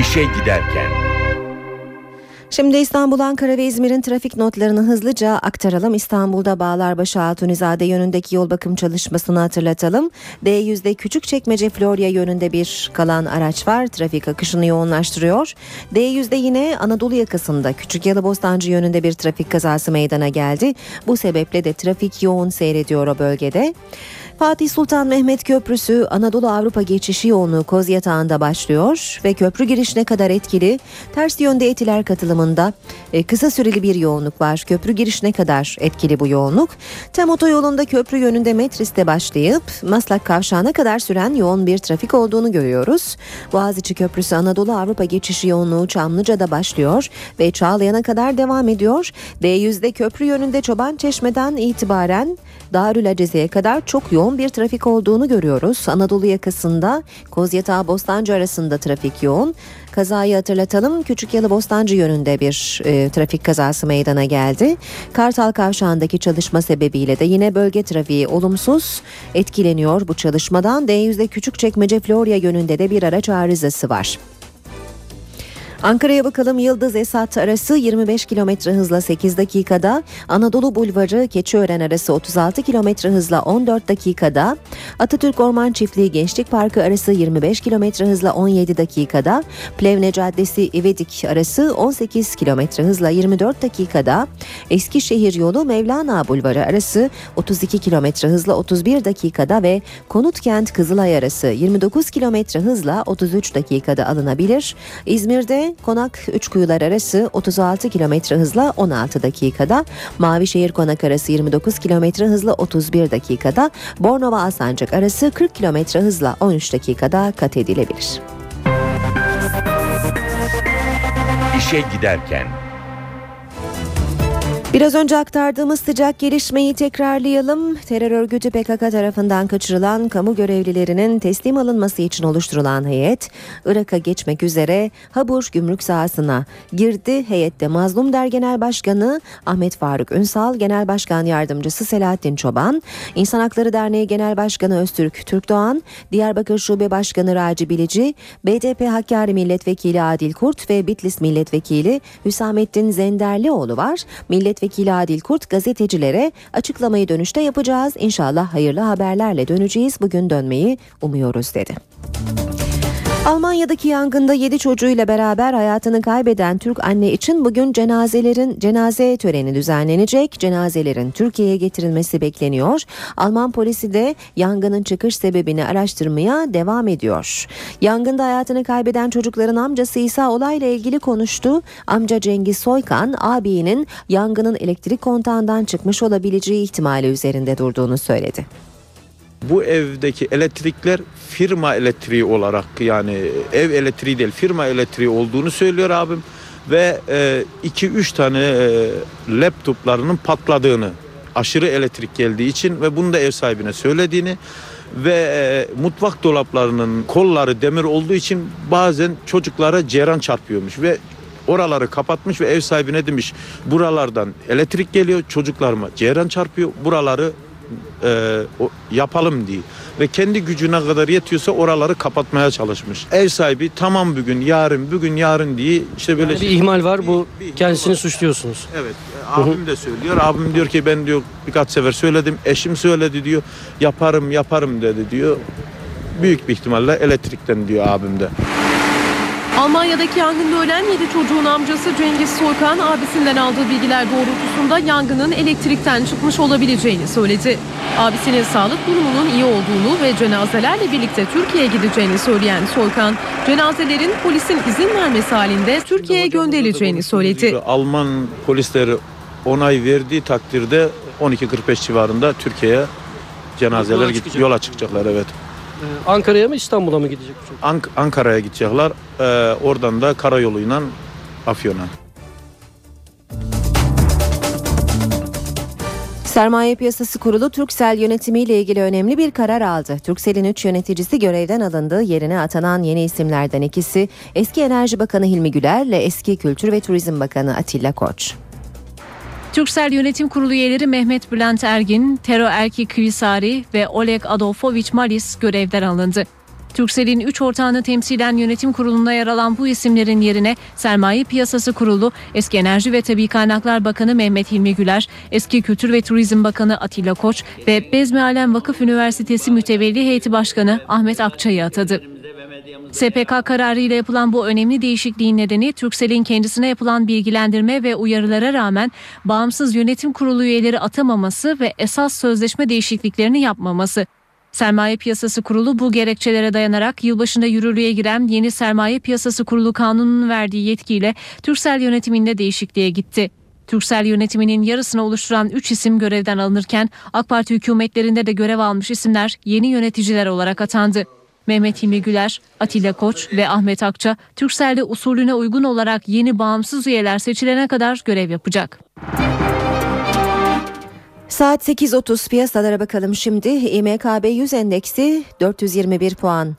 İşe giderken. Şimdi İstanbul, Ankara ve İzmir'in trafik notlarını hızlıca aktaralım. İstanbul'da Bağlarbaşı Hatunizade yönündeki yol bakım çalışmasını hatırlatalım. D100'de Küçükçekmece Florya yönünde bir kalan araç var. Trafik akışını yoğunlaştırıyor. D100'de yine Anadolu yakasında Küçük Yalıbostancı yönünde bir trafik kazası meydana geldi. Bu sebeple de trafik yoğun seyrediyor o bölgede. Fatih Sultan Mehmet Köprüsü Anadolu Avrupa geçişi yoğunluğu Kozyatağı'nda başlıyor ve köprü girişine kadar etkili ters yönde etiler katılımında e, kısa süreli bir yoğunluk var. Köprü girişine kadar etkili bu yoğunluk. Tem otoyolunda köprü yönünde Metris'te başlayıp Maslak Kavşağı'na kadar süren yoğun bir trafik olduğunu görüyoruz. Boğaziçi Köprüsü Anadolu Avrupa geçişi yoğunluğu Çamlıca'da başlıyor ve Çağlayan'a kadar devam ediyor. D100'de köprü yönünde Çoban Çeşme'den itibaren Darül Aceze'ye kadar çok yoğun bir trafik olduğunu görüyoruz. Anadolu yakasında Kozyatağı Bostancı arasında trafik yoğun. Kazayı hatırlatalım. Küçük Yalı Bostancı yönünde bir e, trafik kazası meydana geldi. Kartal Kavşağı'ndaki çalışma sebebiyle de yine bölge trafiği olumsuz etkileniyor bu çalışmadan. D100'de Küçükçekmece Florya yönünde de bir araç arızası var. Ankara'ya bakalım. Yıldız Esat arası 25 km hızla 8 dakikada, Anadolu Bulvarı Keçiören arası 36 km hızla 14 dakikada, Atatürk Orman Çiftliği Gençlik Parkı arası 25 km hızla 17 dakikada, Plevne Caddesi İvedik arası 18 km hızla 24 dakikada, Eskişehir yolu Mevlana Bulvarı arası 32 km hızla 31 dakikada ve Konutkent Kızılay arası 29 km hızla 33 dakikada alınabilir. İzmir'de Konak Üçkuyular arası 36 km hızla 16 dakikada, Mavişehir Konak arası 29 km hızla 31 dakikada, Bornova Alsancak arası 40 km hızla 13 dakikada kat edilebilir. İşe giderken Biraz önce aktardığımız sıcak gelişmeyi tekrarlayalım. Terör örgütü PKK tarafından kaçırılan kamu görevlilerinin teslim alınması için oluşturulan heyet, Irak'a geçmek üzere Habur gümrük sahasına girdi. Heyette Mazlum Der Genel Başkanı Ahmet Faruk Ünsal, Genel Başkan Yardımcısı Selahattin Çoban, İnsan Hakları Derneği Genel Başkanı Öztürk Türkdoğan, Diyarbakır Şube Başkanı Raci Bilici, BDP Hakkari Milletvekili Adil Kurt ve Bitlis Milletvekili Hüsamettin Zenderlioğlu var. Millet Milletvekili Adil Kurt gazetecilere açıklamayı dönüşte yapacağız. İnşallah hayırlı haberlerle döneceğiz. Bugün dönmeyi umuyoruz dedi. Almanya'daki yangında 7 çocuğuyla beraber hayatını kaybeden Türk anne için bugün cenazelerin cenaze töreni düzenlenecek. Cenazelerin Türkiye'ye getirilmesi bekleniyor. Alman polisi de yangının çıkış sebebini araştırmaya devam ediyor. Yangında hayatını kaybeden çocukların amcası İsa olayla ilgili konuştu. Amca Cengiz Soykan abinin yangının elektrik kontağından çıkmış olabileceği ihtimali üzerinde durduğunu söyledi. Bu evdeki elektrikler firma elektriği olarak yani ev elektriği değil firma elektriği olduğunu söylüyor abim. Ve 2-3 e, tane e, laptoplarının patladığını aşırı elektrik geldiği için ve bunu da ev sahibine söylediğini ve e, mutfak dolaplarının kolları demir olduğu için bazen çocuklara ceyran çarpıyormuş ve oraları kapatmış ve ev sahibine demiş buralardan elektrik geliyor çocuklarıma ceyran çarpıyor buraları e, o, yapalım diye ve kendi gücüne kadar yetiyorsa oraları kapatmaya çalışmış. Ev sahibi tamam bugün yarın bugün yarın diye işte böyle yani bir ihmal var bu bir, kendisini var. suçluyorsunuz. Evet abim de söylüyor. Abim diyor ki ben diyor birkaç sefer söyledim. Eşim söyledi diyor. Yaparım yaparım dedi diyor. Büyük bir ihtimalle elektrikten diyor abim de. Almanya'daki yangında ölen 7 çocuğun amcası Cengiz Soykan abisinden aldığı bilgiler doğrultusunda yangının elektrikten çıkmış olabileceğini söyledi. Abisinin sağlık durumunun iyi olduğunu ve cenazelerle birlikte Türkiye'ye gideceğini söyleyen Soykan, cenazelerin polisin izin vermesi halinde Türkiye'ye gönderileceğini söyledi. Alman polisleri onay verdiği takdirde 12.45 civarında Türkiye'ye cenazeler yola, yola çıkacaklar evet. Ee, Ankara'ya mı İstanbul'a mı gidecek? Ank Ankara'ya gidecekler. Ee, oradan da karayoluyla Afyon'a. Sermaye Piyasası Kurulu Türksel yönetimiyle ilgili önemli bir karar aldı. Türksel'in 3 yöneticisi görevden alındı. Yerine atanan yeni isimlerden ikisi eski Enerji Bakanı Hilmi Güler ile eski Kültür ve Turizm Bakanı Atilla Koç. Türksel Yönetim Kurulu üyeleri Mehmet Bülent Ergin, Tero Erki Kıvisari ve Oleg Adolfovich Malis görevden alındı. Türksel'in 3 ortağını temsilen yönetim kurulunda yer alan bu isimlerin yerine Sermaye Piyasası Kurulu, eski Enerji ve Tabi Kaynaklar Bakanı Mehmet Hilmi Güler, eski Kültür ve Turizm Bakanı Atilla Koç ve Bezmi Alem Vakıf Üniversitesi Mütevelli Heyeti Başkanı Ahmet Akçay'ı atadı. SPK kararıyla yapılan bu önemli değişikliğin nedeni Türksel'in kendisine yapılan bilgilendirme ve uyarılara rağmen bağımsız yönetim kurulu üyeleri atamaması ve esas sözleşme değişikliklerini yapmaması. Sermaye Piyasası Kurulu bu gerekçelere dayanarak yılbaşında yürürlüğe giren yeni Sermaye Piyasası Kurulu kanununun verdiği yetkiyle Türksel yönetiminde değişikliğe gitti. Türksel yönetiminin yarısını oluşturan 3 isim görevden alınırken AK Parti hükümetlerinde de görev almış isimler yeni yöneticiler olarak atandı. Mehmet Hilmi Güler, Atilla Koç ve Ahmet Akça Türksel'de usulüne uygun olarak yeni bağımsız üyeler seçilene kadar görev yapacak. Saat 8.30 piyasalara bakalım şimdi. İMKB 100 endeksi 421 puan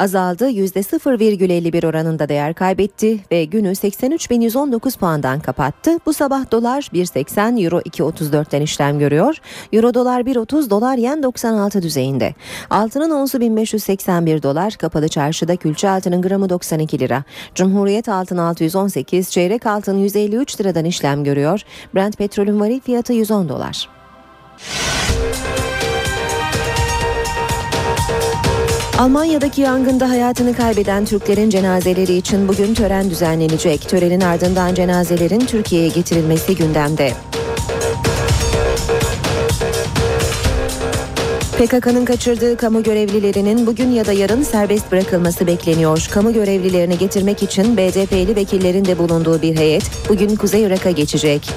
azaldı. %0,51 oranında değer kaybetti ve günü 83.119 puandan kapattı. Bu sabah dolar 1.80, euro 2.34'ten işlem görüyor. Euro dolar 1.30, dolar yen 96 düzeyinde. Altının onsu 1581 dolar, kapalı çarşıda külçe altının gramı 92 lira. Cumhuriyet altın 618, çeyrek altın 153 liradan işlem görüyor. Brent petrolün varil fiyatı 110 dolar. Almanya'daki yangında hayatını kaybeden Türklerin cenazeleri için bugün tören düzenlenecek. Törenin ardından cenazelerin Türkiye'ye getirilmesi gündemde. PKK'nın kaçırdığı kamu görevlilerinin bugün ya da yarın serbest bırakılması bekleniyor. Kamu görevlilerini getirmek için BDP'li vekillerin de bulunduğu bir heyet bugün Kuzey Irak'a geçecek.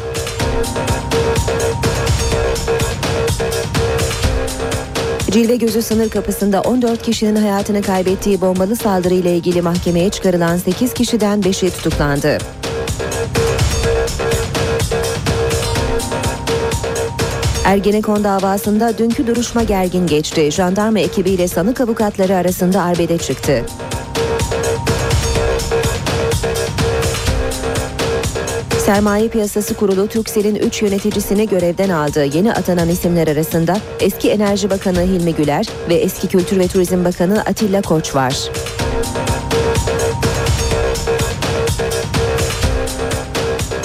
Cilve Gözü sınır kapısında 14 kişinin hayatını kaybettiği bombalı saldırıyla ilgili mahkemeye çıkarılan 8 kişiden 5'i tutuklandı. Ergenekon davasında dünkü duruşma gergin geçti. Jandarma ekibiyle sanık avukatları arasında arbede çıktı. Sermaye Piyasası Kurulu Türksel'in 3 yöneticisini görevden aldı. Yeni atanan isimler arasında eski Enerji Bakanı Hilmi Güler ve eski Kültür ve Turizm Bakanı Atilla Koç var.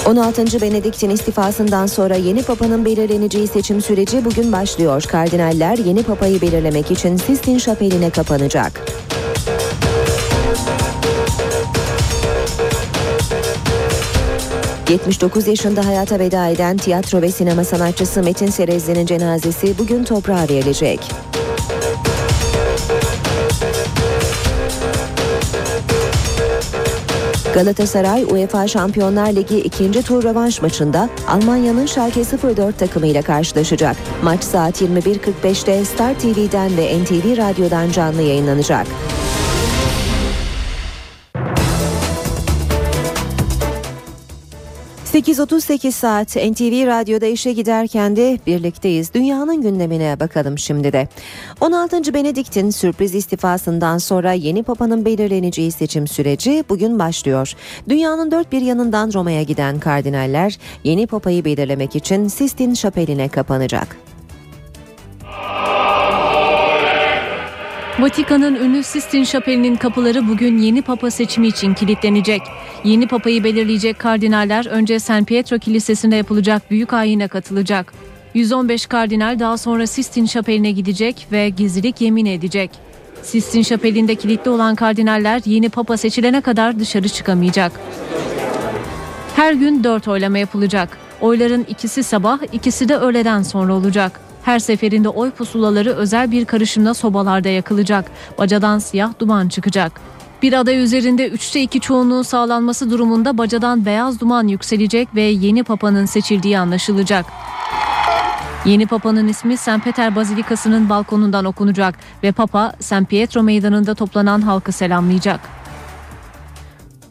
...16. Benedikt'in istifasından sonra yeni papanın belirleneceği seçim süreci bugün başlıyor. Kardinaller yeni papayı belirlemek için Sistine Şapeli'ne kapanacak. ...79 yaşında hayata veda eden tiyatro ve sinema sanatçısı Metin Serezli'nin cenazesi bugün toprağa verilecek. Galatasaray UEFA Şampiyonlar Ligi ikinci tur rövanş maçında Almanya'nın Schalke 04 takımıyla karşılaşacak. Maç saat 21.45'te Star TV'den ve NTV Radyo'dan canlı yayınlanacak. ...8.38 saat NTV Radyo'da işe giderken de birlikteyiz. Dünyanın gündemine bakalım şimdi de. 16. Benedikt'in sürpriz istifasından sonra yeni papanın belirleneceği seçim süreci bugün başlıyor. Dünyanın dört bir yanından Roma'ya giden kardinaller yeni papayı belirlemek için Sistine Şapeli'ne kapanacak. Vatikan'ın ünlü Sistine Şapeli'nin kapıları bugün yeni papa seçimi için kilitlenecek. Yeni papayı belirleyecek kardinaller önce San Pietro Kilisesi'nde yapılacak büyük ayine katılacak. 115 kardinal daha sonra Sistine Şapeli'ne gidecek ve gizlilik yemin edecek. Sistine Şapeli'nde kilitli olan kardinaller yeni papa seçilene kadar dışarı çıkamayacak. Her gün dört oylama yapılacak. Oyların ikisi sabah, ikisi de öğleden sonra olacak. Her seferinde oy pusulaları özel bir karışımla sobalarda yakılacak. Bacadan siyah duman çıkacak. Bir aday üzerinde üçte iki çoğunluğun sağlanması durumunda bacadan beyaz duman yükselecek ve yeni papanın seçildiği anlaşılacak. Yeni papanın ismi St. Peter Bazilikası'nın balkonundan okunacak ve papa St. Pietro meydanında toplanan halkı selamlayacak.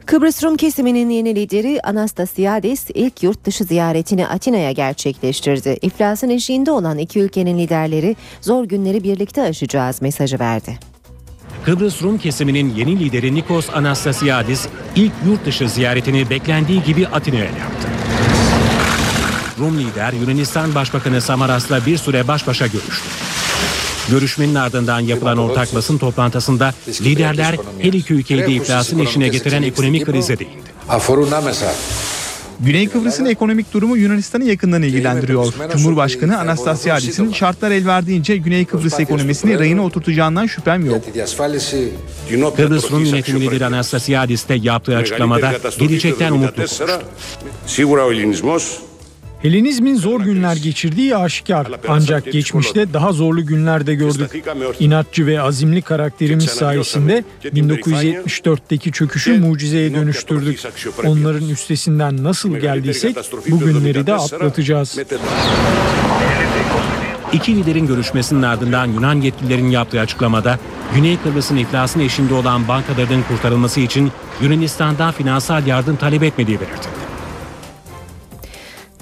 Kıbrıs Rum kesiminin yeni lideri Anastasiadis ilk yurt dışı ziyaretini Atina'ya gerçekleştirdi. İflasın eşiğinde olan iki ülkenin liderleri zor günleri birlikte aşacağız mesajı verdi. Kıbrıs Rum kesiminin yeni lideri Nikos Anastasiadis ilk yurt dışı ziyaretini beklendiği gibi Atina'ya yaptı. Rum lider Yunanistan Başbakanı Samaras'la bir süre baş başa görüştü. Görüşmenin ardından yapılan ortak basın toplantısında liderler her iki ülkeyi de iflasın eşine getiren ekonomik krize değindi. Güney Kıbrıs'ın ekonomik durumu Yunanistan'ı yakından ilgilendiriyor. Cumhurbaşkanı Anastasiadis'in şartlar el verdiğince Güney Kıbrıs ekonomisini rayına oturtacağından şüphem yok. Kıbrıs Rum yönetimi lideri Anastasiadis de yaptığı açıklamada gelecekten umutlu konuştu. Helenizmin zor günler geçirdiği aşikar. Ancak geçmişte daha zorlu günler de gördük. İnatçı ve azimli karakterimiz sayesinde 1974'teki çöküşü mucizeye dönüştürdük. Onların üstesinden nasıl geldiysek bu günleri de atlatacağız. İki liderin görüşmesinin ardından Yunan yetkililerin yaptığı açıklamada Güney Kıbrıs'ın iflasın eşinde olan bankaların kurtarılması için Yunanistan'dan finansal yardım talep etmediği belirtildi.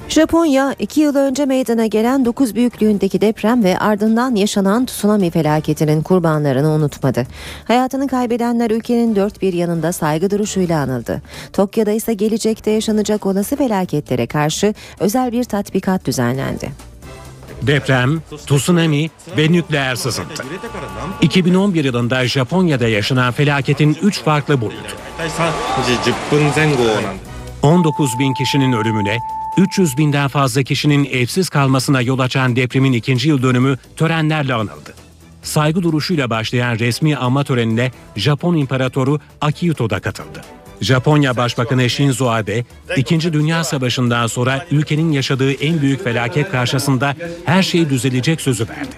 Japonya, iki yıl önce meydana gelen 9 büyüklüğündeki deprem ve ardından yaşanan tsunami felaketinin kurbanlarını unutmadı. Hayatını kaybedenler ülkenin dört bir yanında saygı duruşuyla anıldı. Tokyo'da ise gelecekte yaşanacak olası felaketlere karşı özel bir tatbikat düzenlendi. Deprem, tsunami ve nükleer sızıntı. 2011 yılında Japonya'da yaşanan felaketin 3 farklı boyutu. 19 bin kişinin ölümüne, 300 binden fazla kişinin evsiz kalmasına yol açan depremin ikinci yıl dönümü törenlerle anıldı. Saygı duruşuyla başlayan resmi anma törenine Japon İmparatoru Akihito da katıldı. Japonya Başbakanı Shinzo Abe, İkinci Dünya Savaşı'ndan sonra ülkenin yaşadığı en büyük felaket karşısında her şey düzelecek sözü verdi.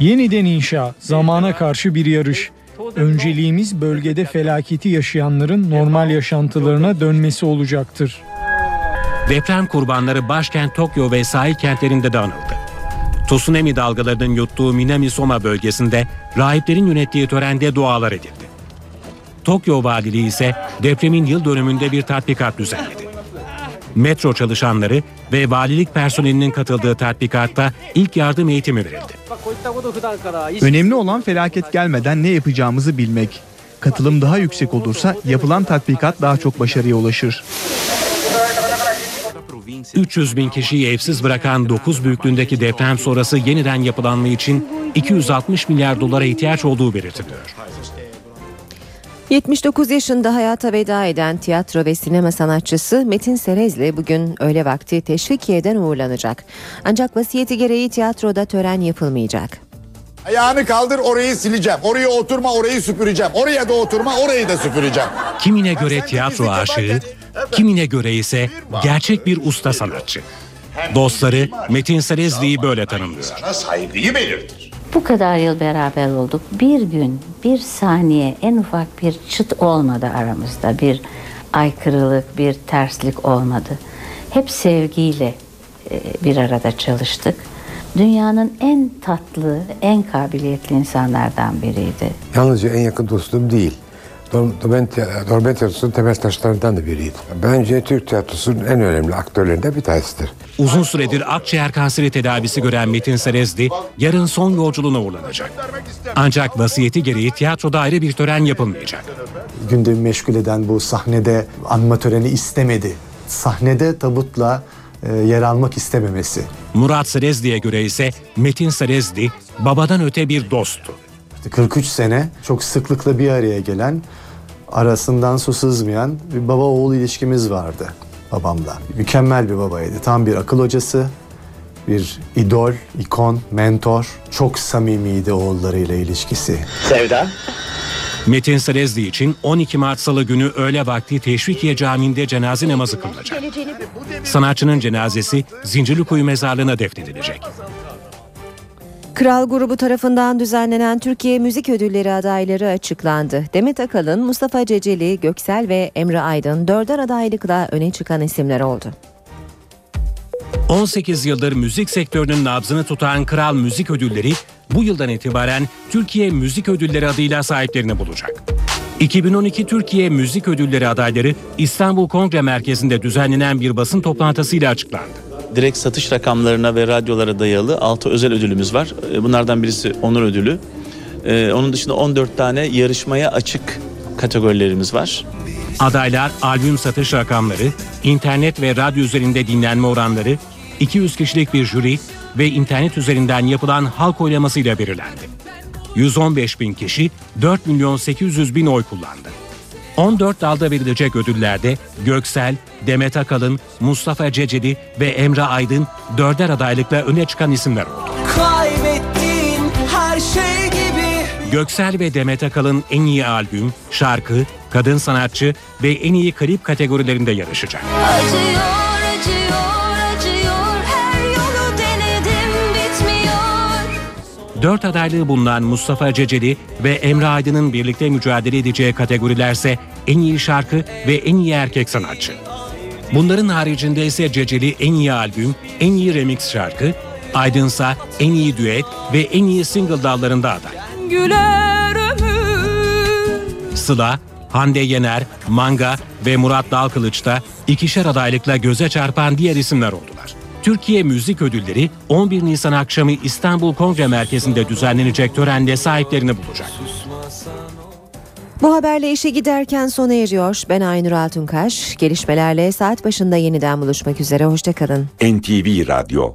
Yeniden inşa, zamana karşı bir yarış. Önceliğimiz bölgede felaketi yaşayanların normal yaşantılarına dönmesi olacaktır. Deprem kurbanları başkent Tokyo ve sahil kentlerinde de anıldı. Tsunami dalgalarının yuttuğu Minami-Soma bölgesinde rahiplerin yönettiği törende dualar edildi. Tokyo Valiliği ise depremin yıl dönümünde bir tatbikat düzenledi. Metro çalışanları ve valilik personelinin katıldığı tatbikatta ilk yardım eğitimi verildi. Önemli olan felaket gelmeden ne yapacağımızı bilmek. Katılım daha yüksek olursa yapılan tatbikat daha çok başarıya ulaşır. 300 bin kişiyi evsiz bırakan 9 büyüklüğündeki deprem sonrası yeniden yapılanma için 260 milyar dolara ihtiyaç olduğu belirtiliyor. 79 yaşında hayata veda eden tiyatro ve sinema sanatçısı Metin Serezli bugün öğle vakti Teşvikiye'den uğurlanacak. Ancak vasiyeti gereği tiyatroda tören yapılmayacak. Ayağını kaldır orayı sileceğim. Oraya oturma orayı süpüreceğim. Oraya da oturma orayı da süpüreceğim. Kimine göre tiyatro aşığı, kimine göre ise gerçek bir usta sanatçı. Dostları Metin Serezli'yi böyle tanımlıyor. Sana saygıyı belirtir. Bu kadar yıl beraber olduk. Bir gün, bir saniye en ufak bir çıt olmadı aramızda. Bir aykırılık, bir terslik olmadı. Hep sevgiyle e, bir arada çalıştık. Dünyanın en tatlı, en kabiliyetli insanlardan biriydi. Yalnızca en yakın dostum değil. Dormen Tiyatrosu'nun temel taşlarından da biriydi. Bence Türk tiyatrosunun en önemli aktörlerinden bir tanesidir. Uzun süredir akciğer kanseri tedavisi gören Metin Serezli yarın son yolculuğuna uğurlanacak. Ancak vasiyeti gereği tiyatroda ayrı bir tören yapılmayacak. gündemi meşgul eden bu sahnede anma töreni istemedi. Sahnede tabutla e, yer almak istememesi. Murat Serezli'ye göre ise Metin Serezli babadan öte bir dosttu. İşte 43 sene çok sıklıkla bir araya gelen, arasından su sızmayan bir baba oğul ilişkimiz vardı babamla. Mükemmel bir babaydı. Tam bir akıl hocası, bir idol, ikon, mentor. Çok samimiydi oğullarıyla ilişkisi. Sevda. Metin Serezli için 12 Mart Salı günü öğle vakti Teşvikiye Camii'nde cenaze namazı kılınacak. Sanatçının cenazesi Zincirlikuyu mezarlığına defnedilecek. Kral grubu tarafından düzenlenen Türkiye Müzik Ödülleri adayları açıklandı. Demet Akalın, Mustafa Ceceli, Göksel ve Emre Aydın dörder adaylıkla öne çıkan isimler oldu. 18 yıldır müzik sektörünün nabzını tutan Kral Müzik Ödülleri bu yıldan itibaren Türkiye Müzik Ödülleri adıyla sahiplerini bulacak. 2012 Türkiye Müzik Ödülleri adayları İstanbul Kongre Merkezi'nde düzenlenen bir basın toplantısıyla açıklandı. Direkt satış rakamlarına ve radyolara dayalı 6 özel ödülümüz var. E, Bunlardan birisi onur ödülü. E, Onun dışında 14 tane yarışmaya açık kategorilerimiz var. Adaylar albüm satış rakamları, internet ve radyo üzerinde dinlenme oranları, 200 kişilik bir jüri ve internet üzerinden yapılan halk oylamasıyla belirlendi. 115 bin kişi 4 milyon 800 bin oy kullandı. 14 dalda verilecek ödüllerde Göksel, Demet Akalın, Mustafa Ceceli ve Emre Aydın dörder adaylıkla öne çıkan isimler oldu. Kaybettiğin her şey gibi Göksel ve Demet Akalın en iyi albüm, şarkı, kadın sanatçı ve en iyi klip kategorilerinde yarışacak. Acıyor, Dört adaylığı bulunan Mustafa Ceceli ve Emre Aydın'ın birlikte mücadele edeceği kategorilerse en iyi şarkı ve en iyi erkek sanatçı. Bunların haricinde ise Ceceli en iyi albüm, en iyi remix şarkı, Aydınsa en iyi düet ve en iyi single dallarında aday. Sıla, Hande Yener, Manga ve Murat Dalkılıç da ikişer adaylıkla göze çarpan diğer isimler oldular. Türkiye Müzik Ödülleri 11 Nisan akşamı İstanbul Kongre Merkezi'nde düzenlenecek törenle sahiplerini bulacak. Bu haberle işe giderken sona eriyor. Ben Aynur Altunkaş. Gelişmelerle saat başında yeniden buluşmak üzere. Hoşçakalın. NTV Radyo